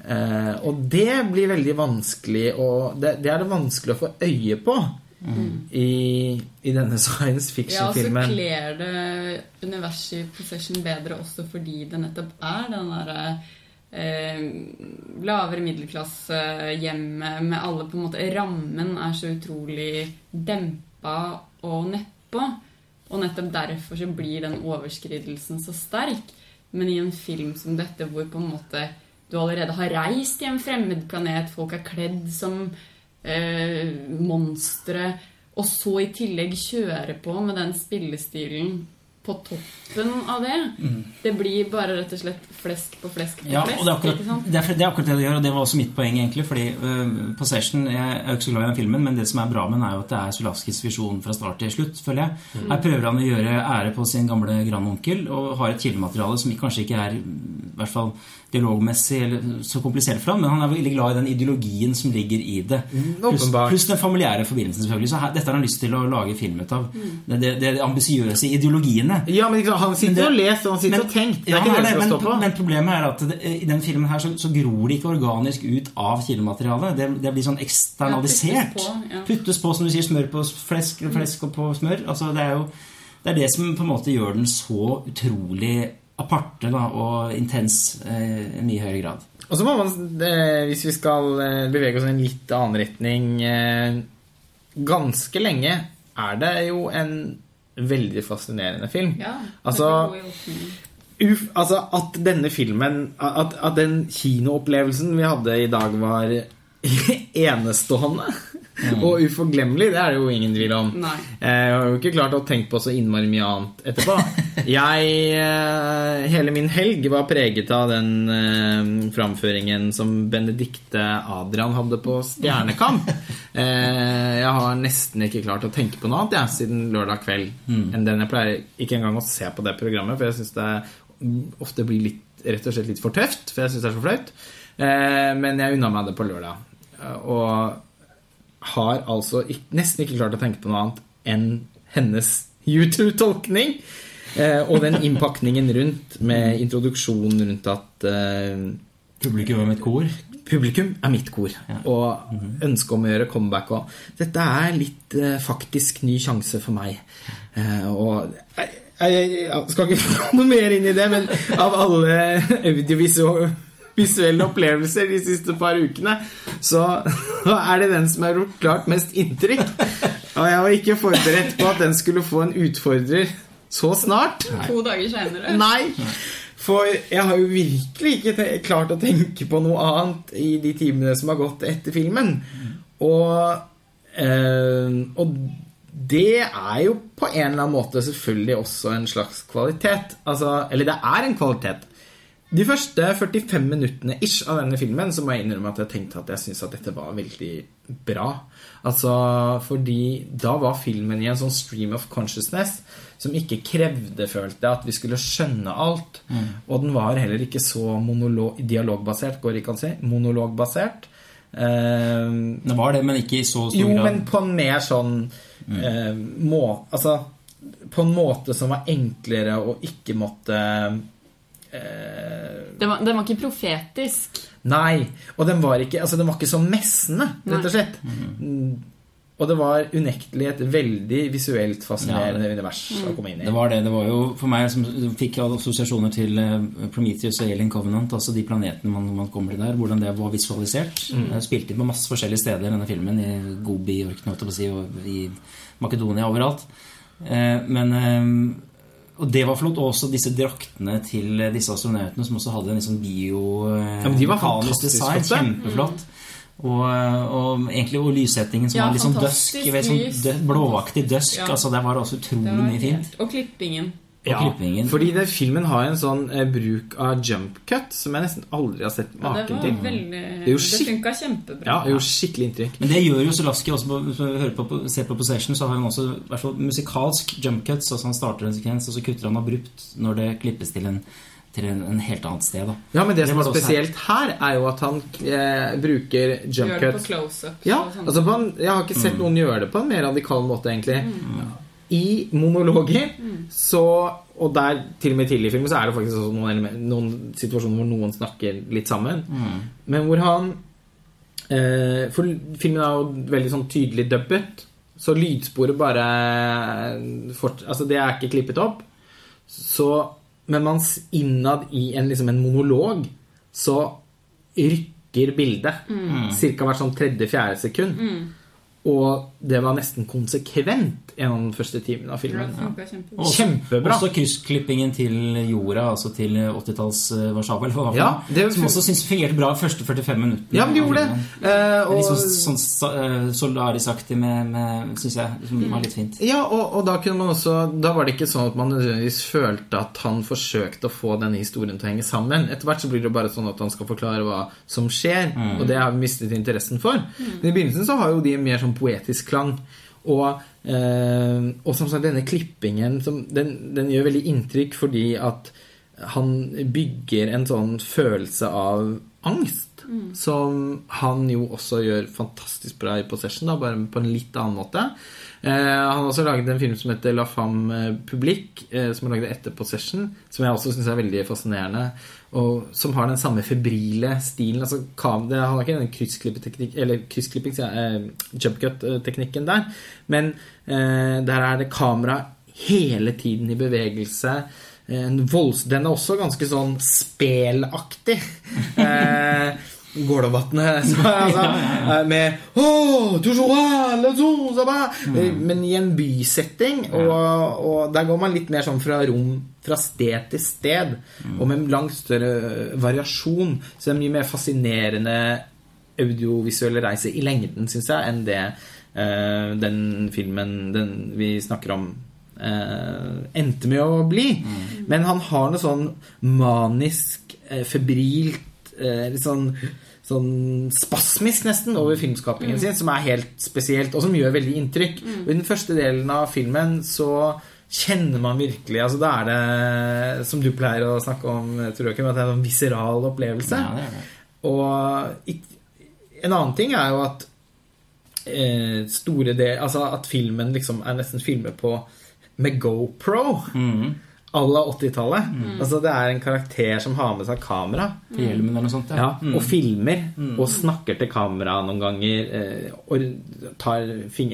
Eh, og det blir veldig vanskelig å det, det er det vanskelig å få øye på. I, I denne science fiction-filmen. Ja, og så fiction-filmen. kler det universet i Possession bedre også fordi det nettopp er den derre eh, lavere middelklassehjemmet med alle på en måte Rammen er så utrolig dempa og nedpå. Og nettopp derfor så blir den overskridelsen så sterk. Men i en film som dette, hvor på en måte du allerede har reist i en fremmed planet, folk er kledd som eh, monstre, og så i tillegg kjøre på med den spillestilen på toppen av det. Det blir bare rett og slett flesk på flesk på Ja, flesk. og det er, akkurat, det, er, det er akkurat det det gjør, og det var også mitt poeng, egentlig. Fordi på Possession Jeg er jo ikke så glad i den filmen, men det som er bra med den, er jo at det er Zulawskis visjon fra start til slutt, føler jeg. Mm. Her prøver han å gjøre ære på sin gamle grandonkel, og har et kildemateriale som kanskje ikke er i hvert fall dialogmessig eller så komplisert for ham, men han er veldig glad i den ideologien som ligger i det. Pluss åpenbart. pluss den familiære forbindelsen, selvfølgelig. Så her, dette har han lyst til å lage film ut av. Mm. Det, det, det ambisiøse ideologiene. Ja, men ikke han sitter Men det- og leser, han sitter Men- og tenker. Det ja, er ikke det men, som skal stå på. men problemet er at det, i den filmen her så, så gror det ikke organisk ut av kildematerialet. Det, det blir sånn eksternalisert. Ja, puttes på, ja. Puttes på, som du sier, smør på flesk, eller flesk og på smør. Altså, det er jo det er det som på en måte gjør den så utrolig aparte da, og intens eh, i mye høyere grad. Og så må man, eh, hvis vi skal eh, bevege oss i en litt annen retning eh, Ganske lenge er det jo en veldig fascinerende film. Ja, Altså. Uff, altså at denne filmen at, at den kinoopplevelsen vi hadde i dag var enestående og uforglemmelig, det er det jo ingen tvil om. Nei. Eh, Jeg har jo ikke klart å tenke på så innmari mye annet etterpå. Jeg, eh, hele min helg var preget av den eh, framføringen som Benedicte Adrian hadde på Stjernekamp. Jeg har nesten ikke klart å tenke på noe annet jeg, siden lørdag kveld enn den. Jeg pleier ikke engang å se på det programmet, for jeg syns det ofte blir litt, rett og slett litt for tøft. For jeg syns det er så flaut. Men jeg unna meg det på lørdag. Og har altså nesten ikke klart å tenke på noe annet enn hennes YouTube-tolkning. Eh, og den innpakningen rundt, med introduksjonen rundt at eh, Publikum er mitt kor. publikum er mitt kor. Og ønsket om å gjøre comeback. Og dette er litt eh, faktisk ny sjanse for meg. Eh, og jeg, jeg, jeg skal ikke få noe mer inn i det, men av alle audiovisuelle visuelle opplevelser de siste par ukene, så er det den som har gjort klart mest inntrykk. Og jeg var ikke forberedt på at den skulle få en utfordrer så snart. To dager seinere. Nei. For jeg har jo virkelig ikke klart å tenke på noe annet i de timene som har gått etter filmen. Og, eh, og det er jo på en eller annen måte selvfølgelig også en slags kvalitet. Altså, eller det er en kvalitet. De første 45 minuttene ish av denne filmen så må jeg innrømme at jeg tenkte at jeg syntes at dette var veldig bra. Altså, fordi da var filmen i en sånn stream of consciousness som ikke krevde, følte jeg, at vi skulle skjønne alt. Og den var heller ikke så dialogbasert, går ikke an å si. Monologbasert. Eh, Det var det, men ikke i så stor jo, grad. men på en mer sånn eh, må, Altså på en måte som var enklere å ikke måtte eh, Den var, den var ikke profetisk. Nei. Og den var ikke Altså den var ikke så messende, rett og slett. Mm. Og det var unektelig et veldig visuelt fascinerende univers å komme inn i. Det var det. Det var jo for meg som fikk assosiasjoner til eh, Prometheus og Alien Covenant, altså de planetene man, man kommer til der, hvordan det var visualisert. Mm. spilte inn på masse forskjellige steder denne filmen, i å si, og i Makedonia, overalt. Eh, Men Og det var flott. Og også disse draktene til disse astronautene, som også hadde en liksom bio... Ja, men de var fantastisk design. flotte. Kjempeflott. Og, og egentlig og lyssettingen som Ja, var litt sånn døsk, sånn blåaktig døsk. Ja. Altså, der var det også Det utrolig var mye fint. Og klippingen. Og klippingen. fordi det, filmen har en sånn eh, bruk av jump cut som jeg nesten aldri har sett Ja, det maken var til. veldig det, Det, funka kjempebra. Ja, det gjorde skikkelig inntrykk. Men det gjør jo Solaski også. På, hvis man hører på, på, ser på Possession, så har han også i hvert fall musikalsk jump cuts. Altså han starter en sekvens, og så kutter han abrupt når det klippes til en, til en, en helt annet sted. Da. Ja, men det, Det som er spesielt her, er jo at han eh, bruker jump cut. Gjør det på close-up. Ja, sånn. altså på en, Jeg har ikke sett noen gjøre det på en mer radikal måte, egentlig. I monologer så Og der til og med tidlig i filmen så er det faktisk også noen, noen situasjoner hvor noen snakker litt sammen. Men hvor han eh, For filmen er jo veldig sånn tydelig dubbet. Så lydsporet bare fort, Altså, det er ikke klippet opp. Så Men mens innad i en, liksom en monolog så rykker bildet. Cirka hvert sånn tredje-fjerde sekund. Og det var nesten konsekvent gjennom den første timen av filmen. Funka kjempebra. Også- Kjempebra. Også kryssklippingen til jorda, altså til 80-talls Warszawa. Ja, som også synes fungerte bra de første 45 minuttene. Ja, men de gjorde det. Eh, og, Litt sånn, sånn uh, Solaris-aktig med, med syns jeg, som var litt fint. Ja, og, og da kunne man også Da var det ikke sånn at man nødvendigvis følte at han forsøkte å få denne historien til å henge sammen. Etter hvert så blir det bare sånn at han skal forklare hva som skjer, og det har vi mistet interessen for. Men i begynnelsen så har jo de mer sånn poetisk klang. Og, eh, og som sagt, denne klippingen som, den, den gjør veldig inntrykk fordi at han bygger en sånn følelse av angst. Som han jo også gjør fantastisk bra i Possession, da, bare på en litt annen måte. Eh, han har også laget en film som heter La Femme Publique, eh, som er laget etter Possession, som jeg også syns er veldig fascinerende, og som har den samme febrile stilen. Altså, det, han har ikke den kryssklipping, eller kryssklipping, eh, jumpcut-teknikken der, men eh, der er det kamera hele tiden i bevegelse. En volds, den er også ganske sånn spelaktig. Eh, Gålåvatnet altså, eh, med oh, Men i en bysetting, og, og der går man litt mer sånn fra rom fra sted til sted, og med langt større variasjon. Så det er mye mer fascinerende audiovisuelle reise i lengden, syns jeg, enn det uh, den filmen den vi snakker om, Uh, endte med å bli. Men han har noe sånn manisk, uh, febrilt, litt sånn Sånn spasmisk nesten over filmskapingen sin, som er helt spesielt, og som gjør veldig inntrykk. Og I den første delen av filmen så kjenner man virkelig altså Da er det, som du pleier å snakke om, tror jeg, at det er en viseral opplevelse. Ja, det det. Og en annen ting er jo at eh, store del, altså at filmen liksom er nesten filmet på med GoPro Mhm. À la 80-tallet. Altså det er en karakter som har med seg kamera. Hjelmen eller noe sånt. Ja, Mm. og filmer og snakker til kamera noen ganger. Eh, og tar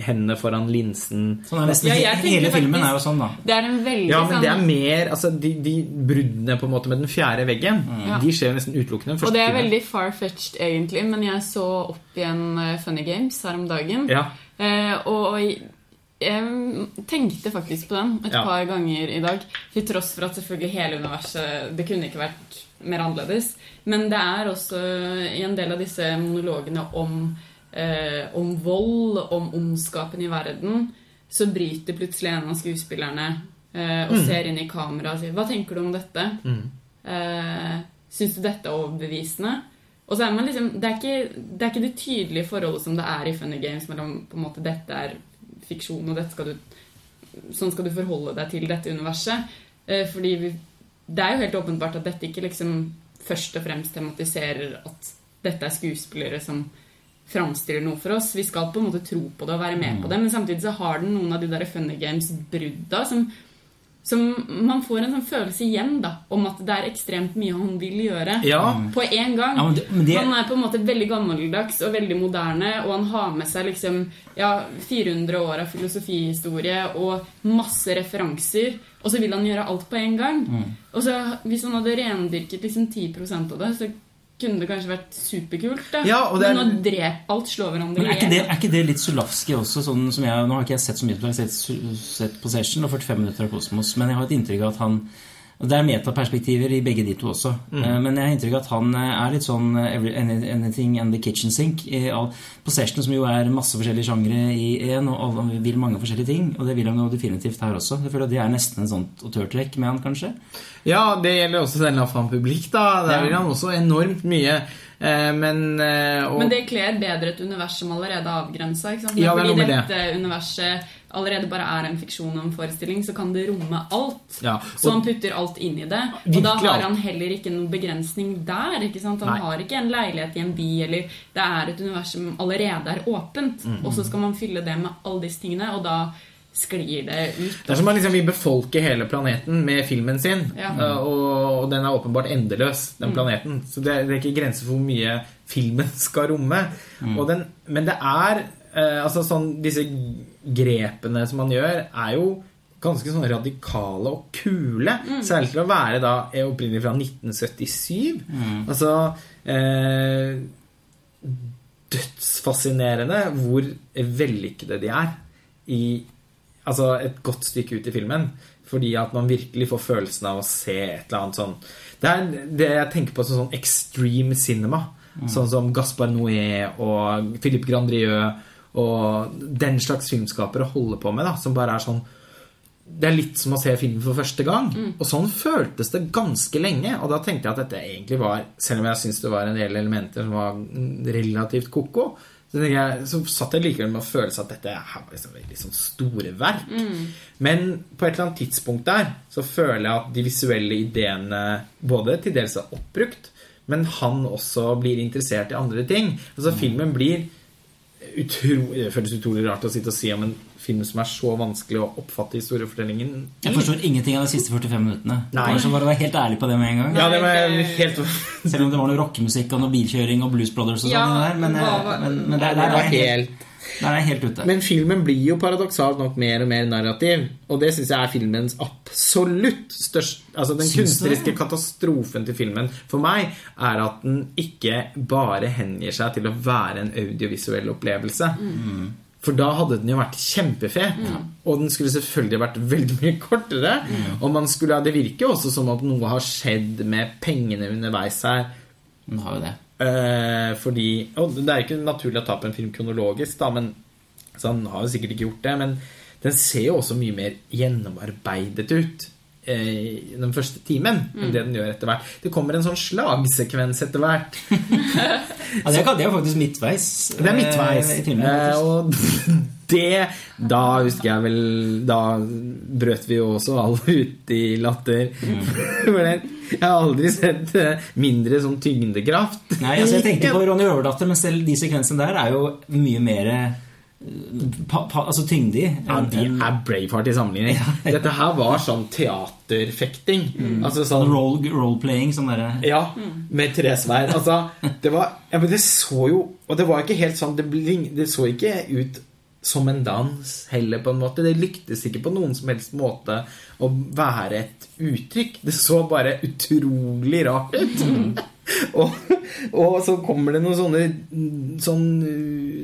hendene foran linsen. Sånn er nesten, Ja, Hele faktisk, filmen er jo sånn, da. Det er en veldig Ja, men det er sånn mer altså de, de bruddene på en måte med den fjerde veggen, mm. de skjer jo nesten utelukkende. Og det er veldig far-fetched, egentlig, men jeg så opp igjen eh, Funny Games her om dagen. Ja. Eh, og og jeg, tenkte faktisk på den et Ja. par ganger i dag. Til tross for at selvfølgelig hele universet Det kunne ikke vært mer annerledes. Men det er også i en del av disse monologene om, eh, om vold, om ondskapen i verden, så bryter plutselig en av skuespillerne eh, og ser inn i kameraet og sier 'Hva tenker du om dette?' Mm. Eh, Syns du dette er overbevisende? Og så er man liksom, det er, ikke, det er ikke det tydelige forholdet som det er i Funny Games mellom på en måte dette er fiksjon, og skal du, sånn skal du forholde deg til dette universet. Eh, fordi vi, det er jo helt åpenbart at dette ikke liksom først og fremst tematiserer at dette er skuespillere som framstiller noe for oss. Vi skal på en måte tro på det og være med på det, men samtidig så har den noen av de der Funny Games-brudda som som man får en sånn følelse igjen da, om at det er ekstremt mye han vil gjøre Ja. på en gang. Ja, men det- men det- Han er på en måte veldig gammeldags og veldig moderne, og han har med seg liksom ja, 400 år av filosofihistorie og masse referanser, og så vil han gjøre alt på en gang. Mm. Og så Hvis han hadde rendyrket liksom 10% av det, så kunne det kanskje vært superkult. da. Ja, er- Men nå drep alt slår hverandre i ihjel. er ikke det litt Zulavski også? Sånn som jeg, nå har ikke jeg sett så mye på det, jeg har sett, sett Possession og 45 minutter av Kosmos, men jeg har et inntrykk av at han og Det er metaperspektiver i begge de to også. Mm. Men jeg har inntrykk av at han eh, er litt sånn eh, anything and the kitchen sink. I all, Possession, som jo er masse forskjellige sjangre i én, og alle vil mange forskjellige ting. Og det vil han jo definitivt her også. Jeg føler at Det er nesten en sånt autørtrekk med han, kanskje. Ja, det gjelder også den La han publikk, da. Der vil han også enormt mye. Eh, men eh, og, Men det kler bedre et univers som allerede er avgrensa. Ja, det er Fordi noe med det. dette universet allerede bare er en fiksjon og en forestilling, så kan det romme alt. Ja, Så han putter alt inn i det. Og da har han heller ikke noen begrensning der. Han Nei. har ikke en leilighet i en by, eller det er et univers som allerede er åpent. Mm. Og så skal man fylle det med alle disse tingene, og da sklir det ut. Det er som om liksom vi befolker hele planeten med filmen sin. Ja. eh, Og, og den er åpenbart endeløs, den planeten. Så det det er ikke grenser for hvor mye filmen skal romme. Og den, men det er eh, altså sånn Disse grepene som man gjør, er jo ganske sånn radikale og kule. Særlig til å være da er opprinnelig fra 1977. Altså eh, dødsfascinerende hvor vellykkede de er i Altså et godt stykke ut i filmen. Fordi at man virkelig får følelsen av å se et eller annet sånn Det er det jeg tenker på som sånn extreme cinema. Sånn som Gaspar Noé og Philippe Grandrieux og den slags filmskapere holder på med, da, som bare er sånn det er litt som å se filmen for første gang. Og sånn føltes det ganske lenge. Og da tenkte jeg at dette egentlig var Selv om jeg syns det var en del elementer som var relativt ko-ko, så, jeg, så satt jeg likevel med å føle seg at dette her var liksom veldig sånn store verk. Men på et eller annet tidspunkt der så føler jeg at de visuelle ideene både til dels er oppbrukt, men han også blir interessert i andre ting. Altså Filmen blir utro, Det føles utrolig rart å sitte og si om en film som er så vanskelig å oppfatte historiefortellingen i. Jeg forstår ingenting av de siste 45 minuttene. Nei. Bare så bare være helt ærlig på det med en gang. Ja, det var helt Selv om det var noe rockemusikk og noe bilkjøring og Blues Brothers og sånn Ja, men, eh, var- men, men det, Det var er helt, Nei, er helt ute. Men filmen blir jo paradoksalt nok mer og mer narrativ. Og det syns jeg er filmens absolutt største Altså den Syns kunstneriske det? katastrofen til filmen for meg er at den ikke bare hengir seg til å være en audiovisuell opplevelse. For da hadde den jo vært kjempefet. Og den skulle selvfølgelig vært veldig mye kortere. Og man skulle, det virker jo også som at noe har skjedd med pengene underveis her. Den har jo det. Eh, fordi Og det er ikke naturlig å ta på en film kronologisk, da, men så han har jo sikkert ikke gjort det. Men den ser jo også mye mer gjennomarbeidet ut den første timen enn det den gjør etter hvert. Det kommer en sånn slagsekvens etter hvert. Ja, det, er, det jo faktisk midtveis. Det er midtveis. eh, i timen Eh, og det Da husker jeg vel Da brøt vi jo også alle ut i latter. For det- jeg har aldri sett eh, mindre sånn tyngdekraft. Nei, altså jeg tenkte på Ronny Røverdatter, men selv de sekvensene der er jo mye mer eh, pa, pa, altså tyngde i. Ja, de er Braveheart i sammenligning. Dette her var sånn teaterfekting. Altså sånn Role- Role-playing, sånn derre Ja, med tre sverd. Altså, det var ja, men Det så jo Og det var ikke helt sånn Det, bling- det så ikke ut som en dans heller, på en måte. Det lyktes ikke på noen som helst måte å være et uttrykk. Det så bare utrolig rart ut. og, og så kommer det noen sånne sånn,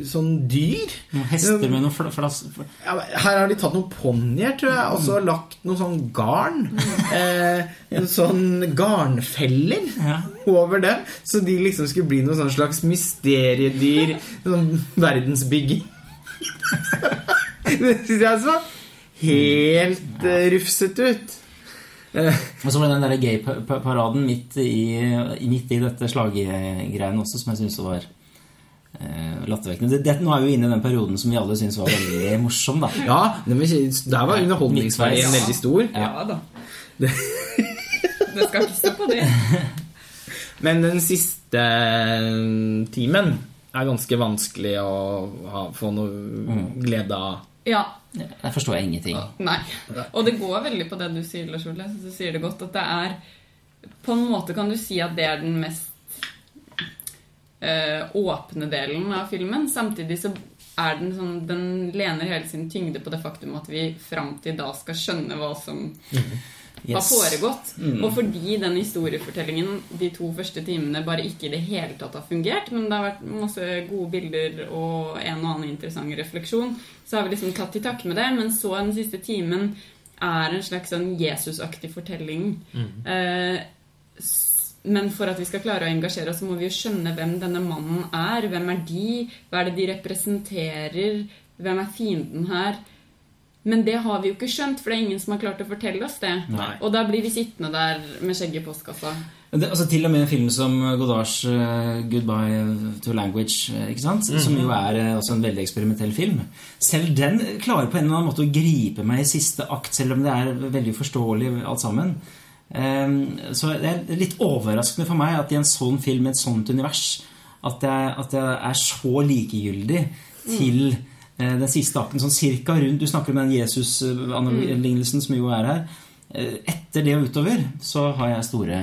sånn dyr. Noen hester med noen fla, flass... Ja, her har de tatt noen ponnier, tror jeg, og så lagt noe sånn garn. Eh, en sånn garnfeller Ja. over dem. Så de liksom skulle bli noe sånn slags mysteriedyr. Sånn verdensbygging. det syns jeg så helt eh, rufsete ut. Eh, Og så var det den der gay-paraden midt i, midt i dette slaggreiene også, som jeg syns var eh, lattervekkende. Det, det, nå er vi jo inne i den perioden som vi alle syns var veldig morsom, da. ja, det der var underholdningsverdien ja. veldig stor. Ja da. Det skal ikke stå på det. Men den siste timen er ganske vanskelig å ha, få noe glede av. Ja. Der forstår jeg ingenting. Nei. Og det går veldig på det du sier, Lars Ole. Du sier det godt. At det er På en måte kan du si at det er den mest øh, åpne delen av filmen. Samtidig så er den sånn Den lener hele sin tyngde på det faktum at vi fram til da skal skjønne hva som har Yes. foregått. Og fordi den historiefortellingen de to første timene bare ikke i det hele tatt har fungert, men det har vært masse gode bilder og en og annen interessant refleksjon, så har vi liksom tatt til takke med det. Men så den siste timen er en slags sånn Jesusaktig fortelling. Eh, men for at vi skal klare å engasjere oss, så må vi jo skjønne hvem denne mannen er. Hvem er de? Hva er det de representerer? Hvem er fienden her? Men det har vi jo ikke skjønt, for det er ingen som har klart å fortelle oss det. Nei. Og da blir vi sittende der med skjegget i postkassa. Det, altså Til og med en film som Godards uh, 'Goodbye to Language', eh, ikke sant? som jo er uh, en veldig eksperimentell film. Selv den klarer på en eller annen måte å gripe meg i siste akt, selv om det er veldig forståelig alt sammen. Um, så det er litt overraskende for meg at i en sånn film, et sånt univers, at jeg, at jeg er så likegyldig til eh, den siste akten, sånn cirka rundt Du snakker om den Jesus-lignelsen som jo er her. Eh, Etter det og utover så har jeg store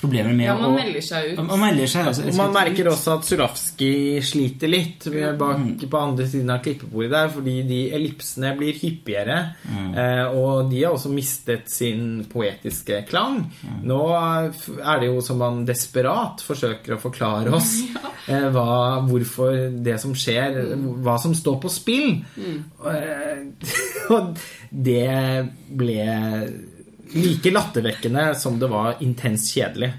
problemer med Ja, man å melder seg ut. Man melder seg altså, man merker også at Zuravski sliter litt bak på andre siden av klippebordet der, fordi de ellipsene blir hyppigere. Eh, og de har også mistet sin poetiske klang. Nå er det jo som man desperat forsøker å forklare oss eh, hva, hvorfor det som skjer, hva som står på spill. Eh, og det ble like lattervekkende som det var intenst kjedelig.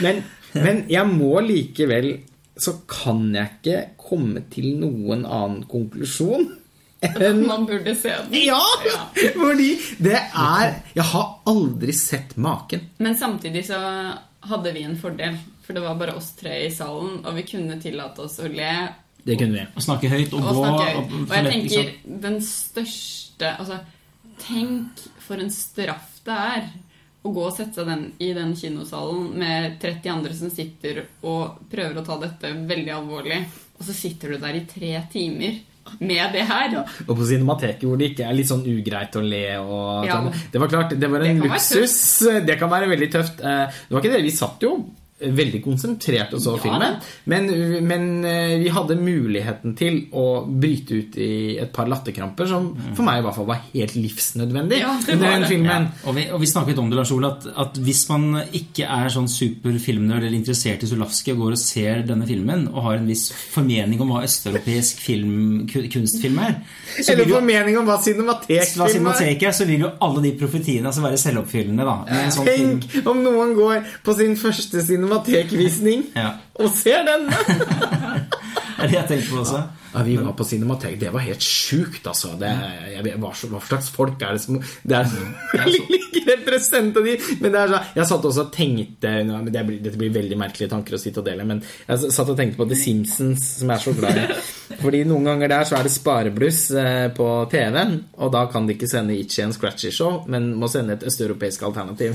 Men, men jeg må likevel Så kan jeg ikke komme til noen annen konklusjon enn Man burde se den. Ja! Ja. Fordi det er Jeg har aldri sett maken. Men samtidig så hadde vi en fordel, for det var bare oss tre i salen, og vi kunne tillate oss å le Det kunne vi. Å snakke høyt og og gå snakke høyt. og- Og jeg tenker den største Altså, tenk for en straff det er å gå og sette seg den, i den kinosalen med 30 andre som sitter og prøver å ta dette veldig alvorlig, og så sitter du der i tre timer med det her. Og på Cinemateket hvor det ikke er litt sånn ugreit å le og Ja. sånn. Det var klart, det var en det luksus. Det kan være veldig tøft. Eh, Det var ikke det. Vi satt jo veldig konsentrert og så Ja, filmen. Men, men eh, vi hadde muligheten til å bryte ut i et par latterkramper som for meg i hvert fall var helt livsnødvendig Ja, det var det. Ja, og, vi, og vi snakket om det, Lars Ole, at, at hvis man ikke er sånn super filmnerd eller interessert i Zulawski og går og ser denne filmen og har en viss formening om hva østeuropeisk film, kunstfilm er, så Eller vil jo formening om hva cinematekfilm er. Cinematek er, så vil jo alle de profetiene altså være selvoppfyllende. da Sånn en sånn film. Tenk om noen går på sin første cinematekvisning Ja, og ser den! det er det jeg tenkte på også. Ja, vi var på Cinematek. Det var helt sjukt, altså. Det, jeg hva, slags folk er det som Det er like de Men det er så, jeg satt også og tenkte det blir, Dette blir veldig merkelige tanker å sitte og dele, men jeg satt og tenkte på The Simpsons, som jeg er så glad i. Fordi noen ganger der så er det sparebluss eh, på TV-en, og da kan de ikke sende Itchy and Scratchy Show, men må sende et østeuropeisk alternativ.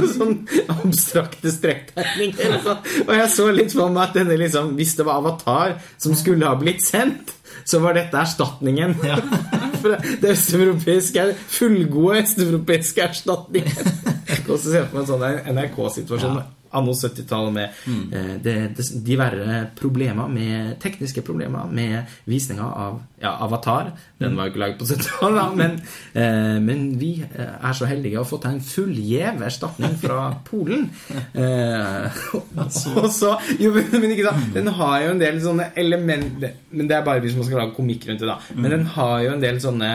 sånn abstrakte strektegninger. sånn. Og jeg så litt for meg at denne liksom, hvis det var Avatar som skulle ha blitt sendt, så var dette erstatningen. Ja. For det østeuropeiske er fullgode østeuropeiske erstatningen. Jeg kan også se for meg en sånn NRK-situasjon anno 70-tallet med eh, det, det, de verre problemer med tekniske problemer med visninga av ja, Avatar. Den var jo ikke laget på 70-tallet, da, men, eh, men vi eh, er så heldige å ha fått en fullgjev erstatning fra Polen. Eh, og så jo, men, ikke sant, Den har jo en del sånne elementer Men det er bare hvis man skal lage komikk rundt det, da. Men den har jo en del sånne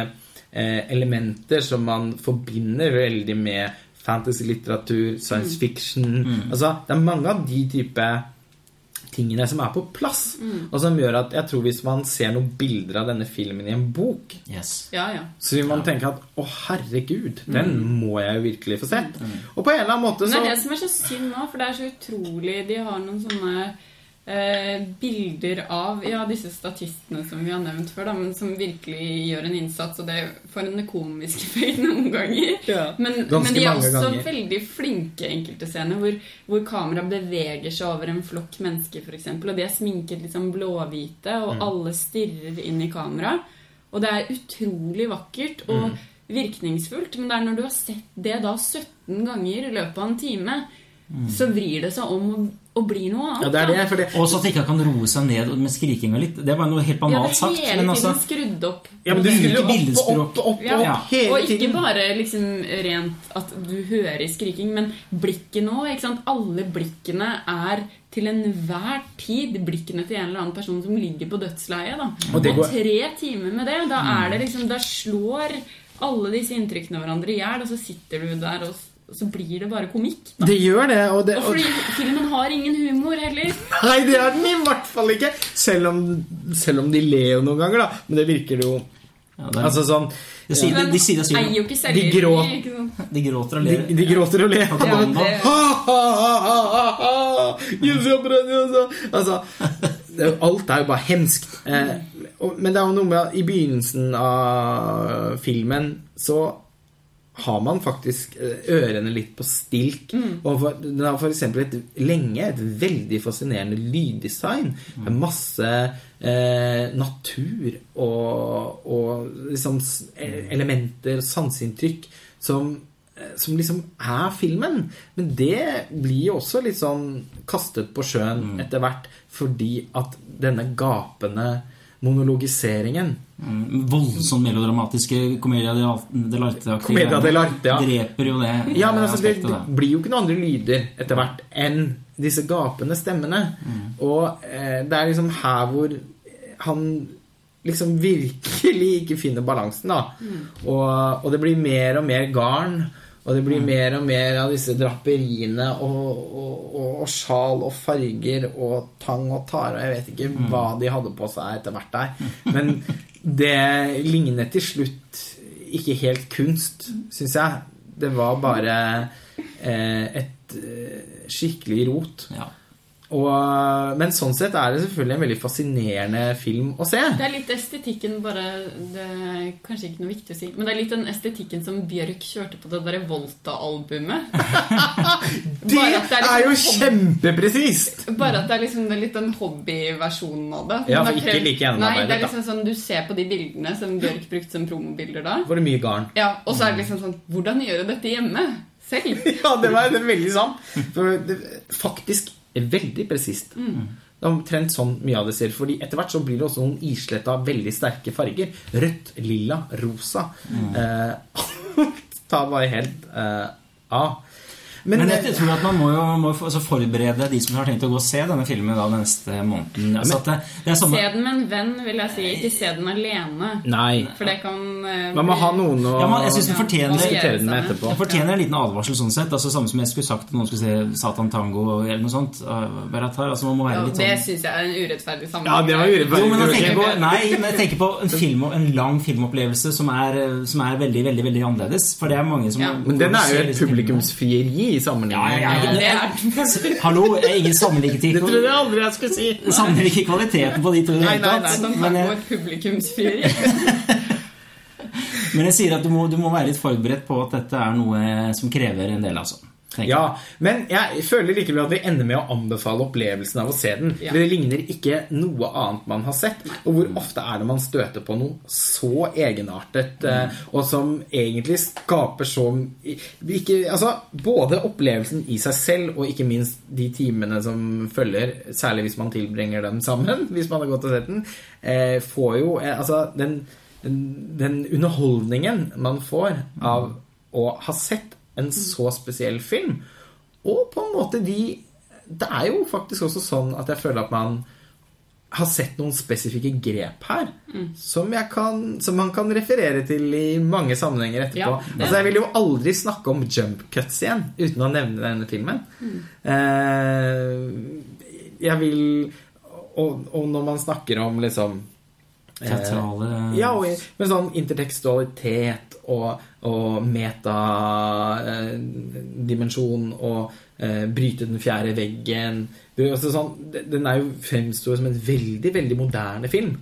eh, elementer som man forbinder veldig med fantasy-litteratur, science fiction. Altså, det er mange av de type tingene som er på plass, og som gjør at jeg tror hvis man ser noen bilder av denne filmen i en bok, Yes. Ja, ja. så vil man tenke at å, herregud, den må jeg jo virkelig få sett. Og på en eller annen måte så det er det som er så synd nå, for det er så utrolig De har noen sånne eh, bilder av ja, disse statistene som vi har nevnt før, da, men som virkelig gjør en innsats, og det får en komisk effekt noen ganger. Ja, Men, men de er også ganger. veldig flinke enkelte scener, hvor, hvor kamera beveger seg over en flokk mennesker, f.eks., og de er sminket liksom blåhvite, Mm. og alle stirrer inn i kamera. Og det er utrolig vakkert og Mm. virkningsfullt, men det er når du har sett det da 17 ganger i løpet av en time, så vrir det seg om å, bli noe annet. Mm. Ja, det er det, for det Og så at ikke kan roe seg ned med skrikinga litt. Det bare noe helt Ja, banalt det er sagt. hele tiden altså, skrudd opp. Ja, men du skulle opp og opp og opp, og Ja, opp hele og ikke bare liksom rent at du hører skriking, men blikket nå. ikke sant? Alle blikkene er til enhver tid blikkene til en eller annen person som ligger på dødsleiet. da. Og Og, det går- tre timer med det, da er det liksom, da slår alle disse inntrykkene hverandre i hjel, og så sitter du der, og så blir det bare komikk. Da. Det gjør det, og det Og og, fordi filmen har ingen humor heller. Nei, det er den i hvert fall ikke! Selv om, selv om de ler jo noen ganger, da. Men det virker jo ja, det er, Altså sånn de, sier, de, de sier. De grå- selvironi. ikke sant? De gråter og ler. de gråter og ler. Ja, det- Ha, ha, ha, ha, ha, ha. Jesus, Jesus. Altså, det alt er jo bare hemskt. Eh, og, men det er jo noe med at i begynnelsen av filmen så har man faktisk eh, ørene litt på stilk. Og for, den har f.eks. Et, lenge et veldig fascinerende lyddesign. Med masse eh, natur og, og liksom elementer elementer, sanseinntrykk, som, eh, som liksom er filmen. Men det blir jo også litt sånn kastet på sjøen etter hvert, fordi at denne gapende monologiseringen Mm, Voldsomt melodramatiske Comedia dell'arte-aktige de ja. dreper jo det Ja, men altså, det, det blir jo ikke noen andre lyder etter hvert enn disse gapende stemmene. Og eh, det er liksom her hvor han liksom virkelig ikke finner balansen, da. Og, og det blir mer og mer garn. Og det blir mer og mer av disse draperiene og, og, og, og sjal og farger og tang og tare jeg vet ikke hva de hadde på seg etter hvert der. Men det lignet til slutt ikke helt kunst, syns jeg. Det var bare eh, et eh, skikkelig rot. Ja. Og, men sånn sett er det selvfølgelig en veldig fascinerende film å se. Det er litt estetikken bare Det er kanskje ikke noe viktig å si, men det er litt den estetikken som Bjørk kjørte på det derre Volta-albumet. Det det er er jo liksom- kjempepresist! Bare at det er liksom det er litt den hobbyversjonen av det. Ja, for ikke krevd- like Nei, det er liksom sånn Du ser på de bildene som Bjørk brukte som promobilder da. Var det mye garn? Ja, Og så er det liksom sånn Hvordan gjør du dette hjemme? Selv? Ja, det var det veldig sant. For det, faktisk veldig presist. Det er omtrent sånn mye av det ser. Fordi etter hvert så blir det også noen islett av veldig sterke farger. Rødt, lilla, rosa. Eh, ta bare helt eh, av. Men, Men eh, jeg tror at man må jo må altså forberede de som har tenkt å gå og se denne filmen da den neste måneden. Altså at det, det er Se den med en venn, vil jeg si. Ikke se den alene. Nei. For det kan eh, Man må ha noen å Ja, men jeg synes den fortjener- diskutere den med Ja. etterpå. Det fortjener en liten advarsel sånn sett. Altså Samme som jeg skulle sagt at noen skulle se Satan Tango eller noe sånt. Beratar. Altså man må være Ja, litt det sånn syns jeg er en urettferdig Ja, det var urettferdig. jo, men jeg tenker på, nei, men jeg tenker på en, film, en lang filmopplevelse som er, som er veldig veldig, veldig annerledes. For det er mange som Ja. Men den er jo et publikumsfrieri i sammenligning. Ja, ja, ja. Er Hallo, jeg er ingen sammenligning Det trodde jeg aldri jeg skulle si. Sammenligner ikke kvaliteten på de to i det Nei, hele nei, tatt. Som Men jeg, publikumsfrieri. men jeg sier at du må, du må være litt forberedt på at dette er noe som krever en del, altså. Ja, men jeg føler likevel at vi ender med å anbefale opplevelsen av å se den. Ja. Det ligner ikke noe annet man har sett. Og hvor ofte er det man støter på noe så egenartet, mm. og som egentlig skaper så ikke, altså, Både opplevelsen i seg selv, og ikke minst de timene som følger, særlig hvis man tilbringer dem sammen, hvis man har gått og sett den, eh, får jo eh, Altså, den, den, den underholdningen man får av å ha sett en så spesiell film. Og på en måte de Det er jo faktisk også sånn at jeg føler at man har sett noen spesifikke grep her som, jeg kan, som man kan referere til i mange sammenhenger etterpå. Ja, altså Jeg vil jo aldri snakke om jump cuts igjen uten å nevne denne filmen. Eh, jeg vil og, og når man snakker om liksom eh, Teatrale ja, og men sånn intertekstualitet og, og metadimensjon og eh, bryte den fjerde veggen sånn, Den er jo fremstår som en veldig, veldig moderne film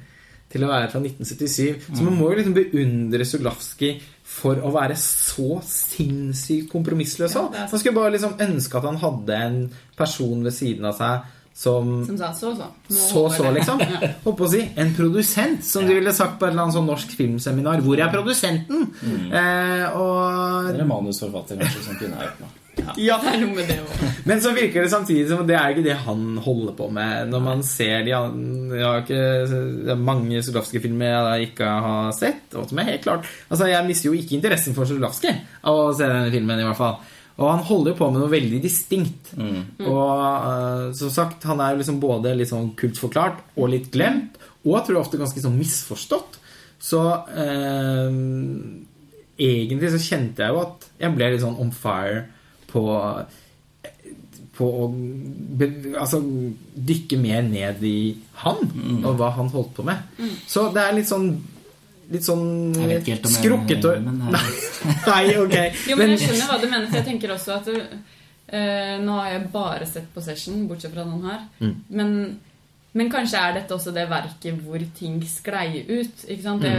til å være fra 1977. Så man må jo liksom beundre Zulawski for å være så sinnssykt kompromissløs Ja, òg. er. Man skulle bare liksom ønske at han hadde en person ved siden av seg som Som sa så, så. Nå så, så, liksom. Holdt på å si. En produsent, som de ville sagt på et eller annet sånn norsk filmseminar. Hvor er produsenten? Eh, og Eller manusforfatter, kanskje, som kunne hjulpet meg. Ja. ja. Det er noe med det òg. Men så virker det samtidig som det er ikke det han holder på med. Når man ser de andre, Jeg har ikke det er mange Zulavsky-filmer jeg da ikke har sett. Og som er helt klart Altså, jeg mister jo ikke interessen for Zulavsky av å se denne filmen, i hvert fall. Og han holder jo på med noe veldig distinkt. Og uh, som sagt, han er jo liksom både litt sånn kultforklart og litt glemt. Og jeg tror ofte ganske sånn misforstått. Så uh, egentlig så kjente jeg jo at jeg ble litt sånn on fire på på å be, altså, dykke mer ned i han og hva han holdt på med. Så det er litt sånn Litt sånn skrukkete men er- Nei, ok. Jo, men jeg skjønner hva du mener, for jeg tenker også at uh, Nå har jeg bare sett Possession, bortsett fra den her. Mm. Men Men kanskje er dette også det verket hvor ting sklei ut. ikke sant? Det,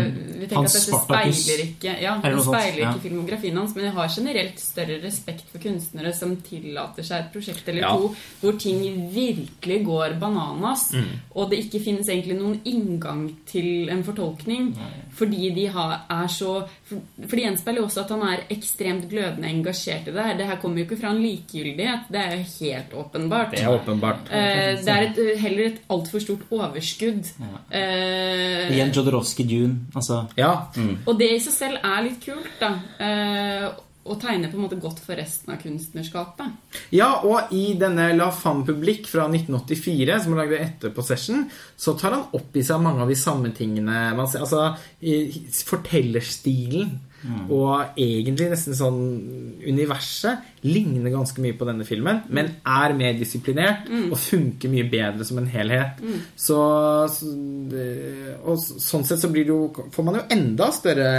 vi tenker Hans at dette speiler ikke ja, det speiler ikke ja. filmografien hans, men jeg har generelt større respekt for kunstnere som tillater seg et prosjekt eller Ja. to hvor ting virkelig går bananas, Mm. og det ikke finnes egentlig noen inngang til en fortolkning, fordi de har, er så for, for det gjenspeiler jo også at han er ekstremt glødende engasjert i det her. Det her kommer jo ikke fra en likegyldighet, det er jo helt åpenbart. Det er åpenbart. Eh, det er et, heller et altfor stort overskudd. Eh, Igjen Jodorowsky Dune. Altså Ja. og det i seg selv er litt kult, da. Eh, og tegner på en måte godt for resten av kunstnerskapet. Ja, og i denne La Femme-publikk fra 1984, som er laget etter Possession, så tar han opp i seg mange av de samme tingene. Man ser, altså, fortellerstilen. Mm. og egentlig nesten sånn universet ligner ganske mye på denne filmen, men er mer disiplinert og funker mye bedre som en helhet. Mm. så Og sånn sett så blir det jo, får man jo enda større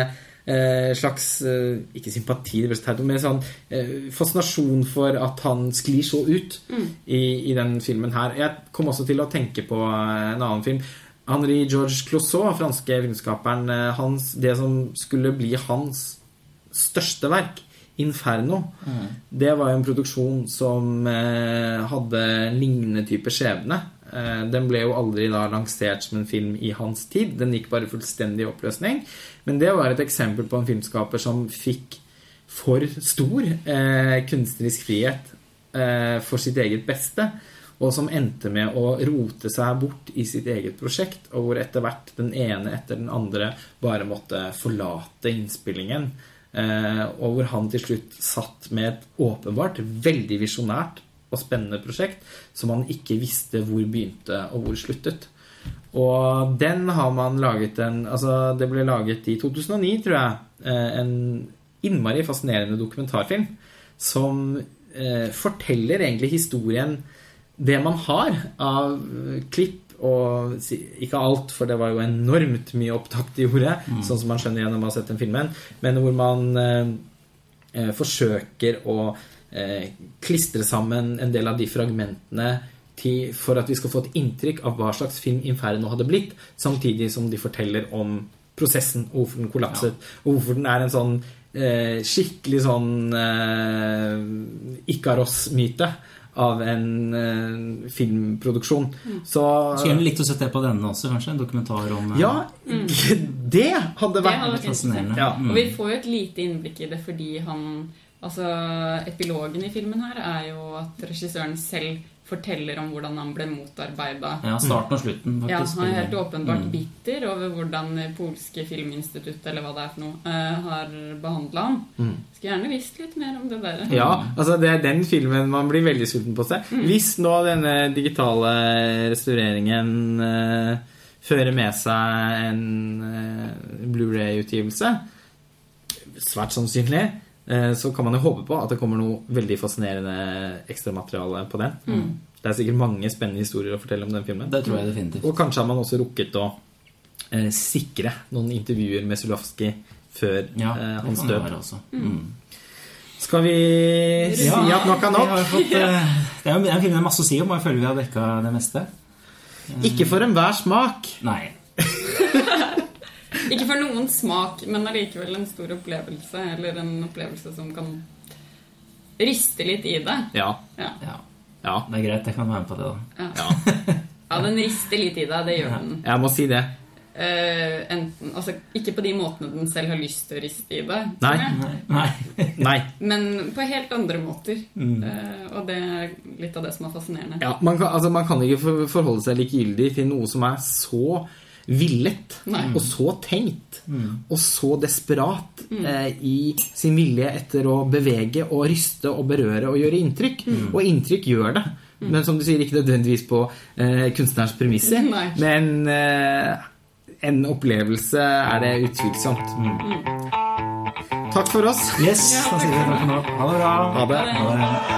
eh, slags eh, Ikke sympati, det teit, men sånn eh, fascinasjon for at han sklir så ut i, i den filmen her. Jeg kom også til å tenke på eh, en annen film. Henri Georges Clouseau, franske filmskaperen, eh, hans, det som skulle bli hans største verk, 'Inferno', det var jo en produksjon som eh, hadde lignende type skjebne. Eh, den ble jo aldri da lansert som en film i hans tid. Den gikk bare fullstendig i oppløsning. Men det var et eksempel på en filmskaper som fikk for stor eh, kunstnerisk frihet eh, for sitt eget beste. Og som endte med å rote seg bort i sitt eget prosjekt, og hvor etter hvert den ene etter den andre bare måtte forlate innspillingen. Eh, og hvor han til slutt satt med et åpenbart veldig visjonært og spennende prosjekt som han ikke visste hvor begynte og hvor sluttet. Og den har man laget en Altså, det ble laget i 2009, tror jeg. eh, En innmari fascinerende dokumentarfilm som eh, forteller egentlig historien Det man har av klipp og ikke alt, for det var jo enormt mye opptak de gjorde, sånn som man skjønner gjennom å ha sett den filmen, men hvor man eh, eh, forsøker å eh, klistre sammen en del av de fragmentene til, for at vi skal få et inntrykk av hva slags film Inferno hadde blitt, samtidig som de forteller om prosessen, og hvorfor den kollapset, og hvorfor den er en sånn eh, skikkelig sånn eh, Ikaros-myte av en eh, filmproduksjon. Så Skulle gjerne likt å sette det på denne også, kanskje? En dokumentar om eh, Ja, det hadde Det vært hadde vært fascinerende. Ja. Mm. Og vi får jo et lite innblikk i det fordi han Altså, Epilogen i filmen her er jo at regissøren selv forteller om hvordan han ble motarbeida. Ja, starten og slutten, Ja, han er helt åpenbart Mm. bitter over hvordan polske filminstitutt eller hva det er for noe, eh, har behandla han. Skulle gjerne visst litt mer om det der. Ja, altså det er den filmen man blir veldig sulten på å se. Hvis nå denne digitale restaureringen uh, fører med seg en uh, Blu-ray-utgivelse, svært sannsynlig, så kan man jo håpe på at det kommer noe veldig fascinerende ekstramateriale på den. Det er sikkert mange spennende historier å fortelle om den filmen. Det tror jeg definitivt. Og kanskje har man også rukket å eh, sikre noen intervjuer med Zulawski før Ja, eh, hans død. Mm. Skal vi si at nok er nok? har fått, eh, det er en film det er masse å si om, og jeg føler vi har dekka det meste. Ikke for enhver smak. Nei. Ikke for noen smak, men allikevel en stor opplevelse. Eller en opplevelse som kan riste litt i det. Ja. Ja, Ja, ja. det er greit. Jeg kan være med på det, da. ja. den rister litt i deg. Det gjør den. Jeg må si det. Uh, enten, altså, ikke på de måtene den selv har lyst til å riste i Nei. Nei. Nei. Nei. men på helt andre måter. Mm. Uh, og det er litt av det som er fascinerende. Ja, man, kan, altså, man kan ikke forholde seg likegyldig til noe som er så villet Nei. og så tenkt og så desperat eh, i sin vilje etter å bevege og ryste og berøre og gjøre inntrykk. Og inntrykk gjør det. Men som du sier, ikke nødvendigvis på eh, kunstnerens premisser. Nei. Men eh, en opplevelse er det utvilsomt. Takk for oss. Yes, da sier vi takk for nå. Ha det bra. Ha det. Ha det.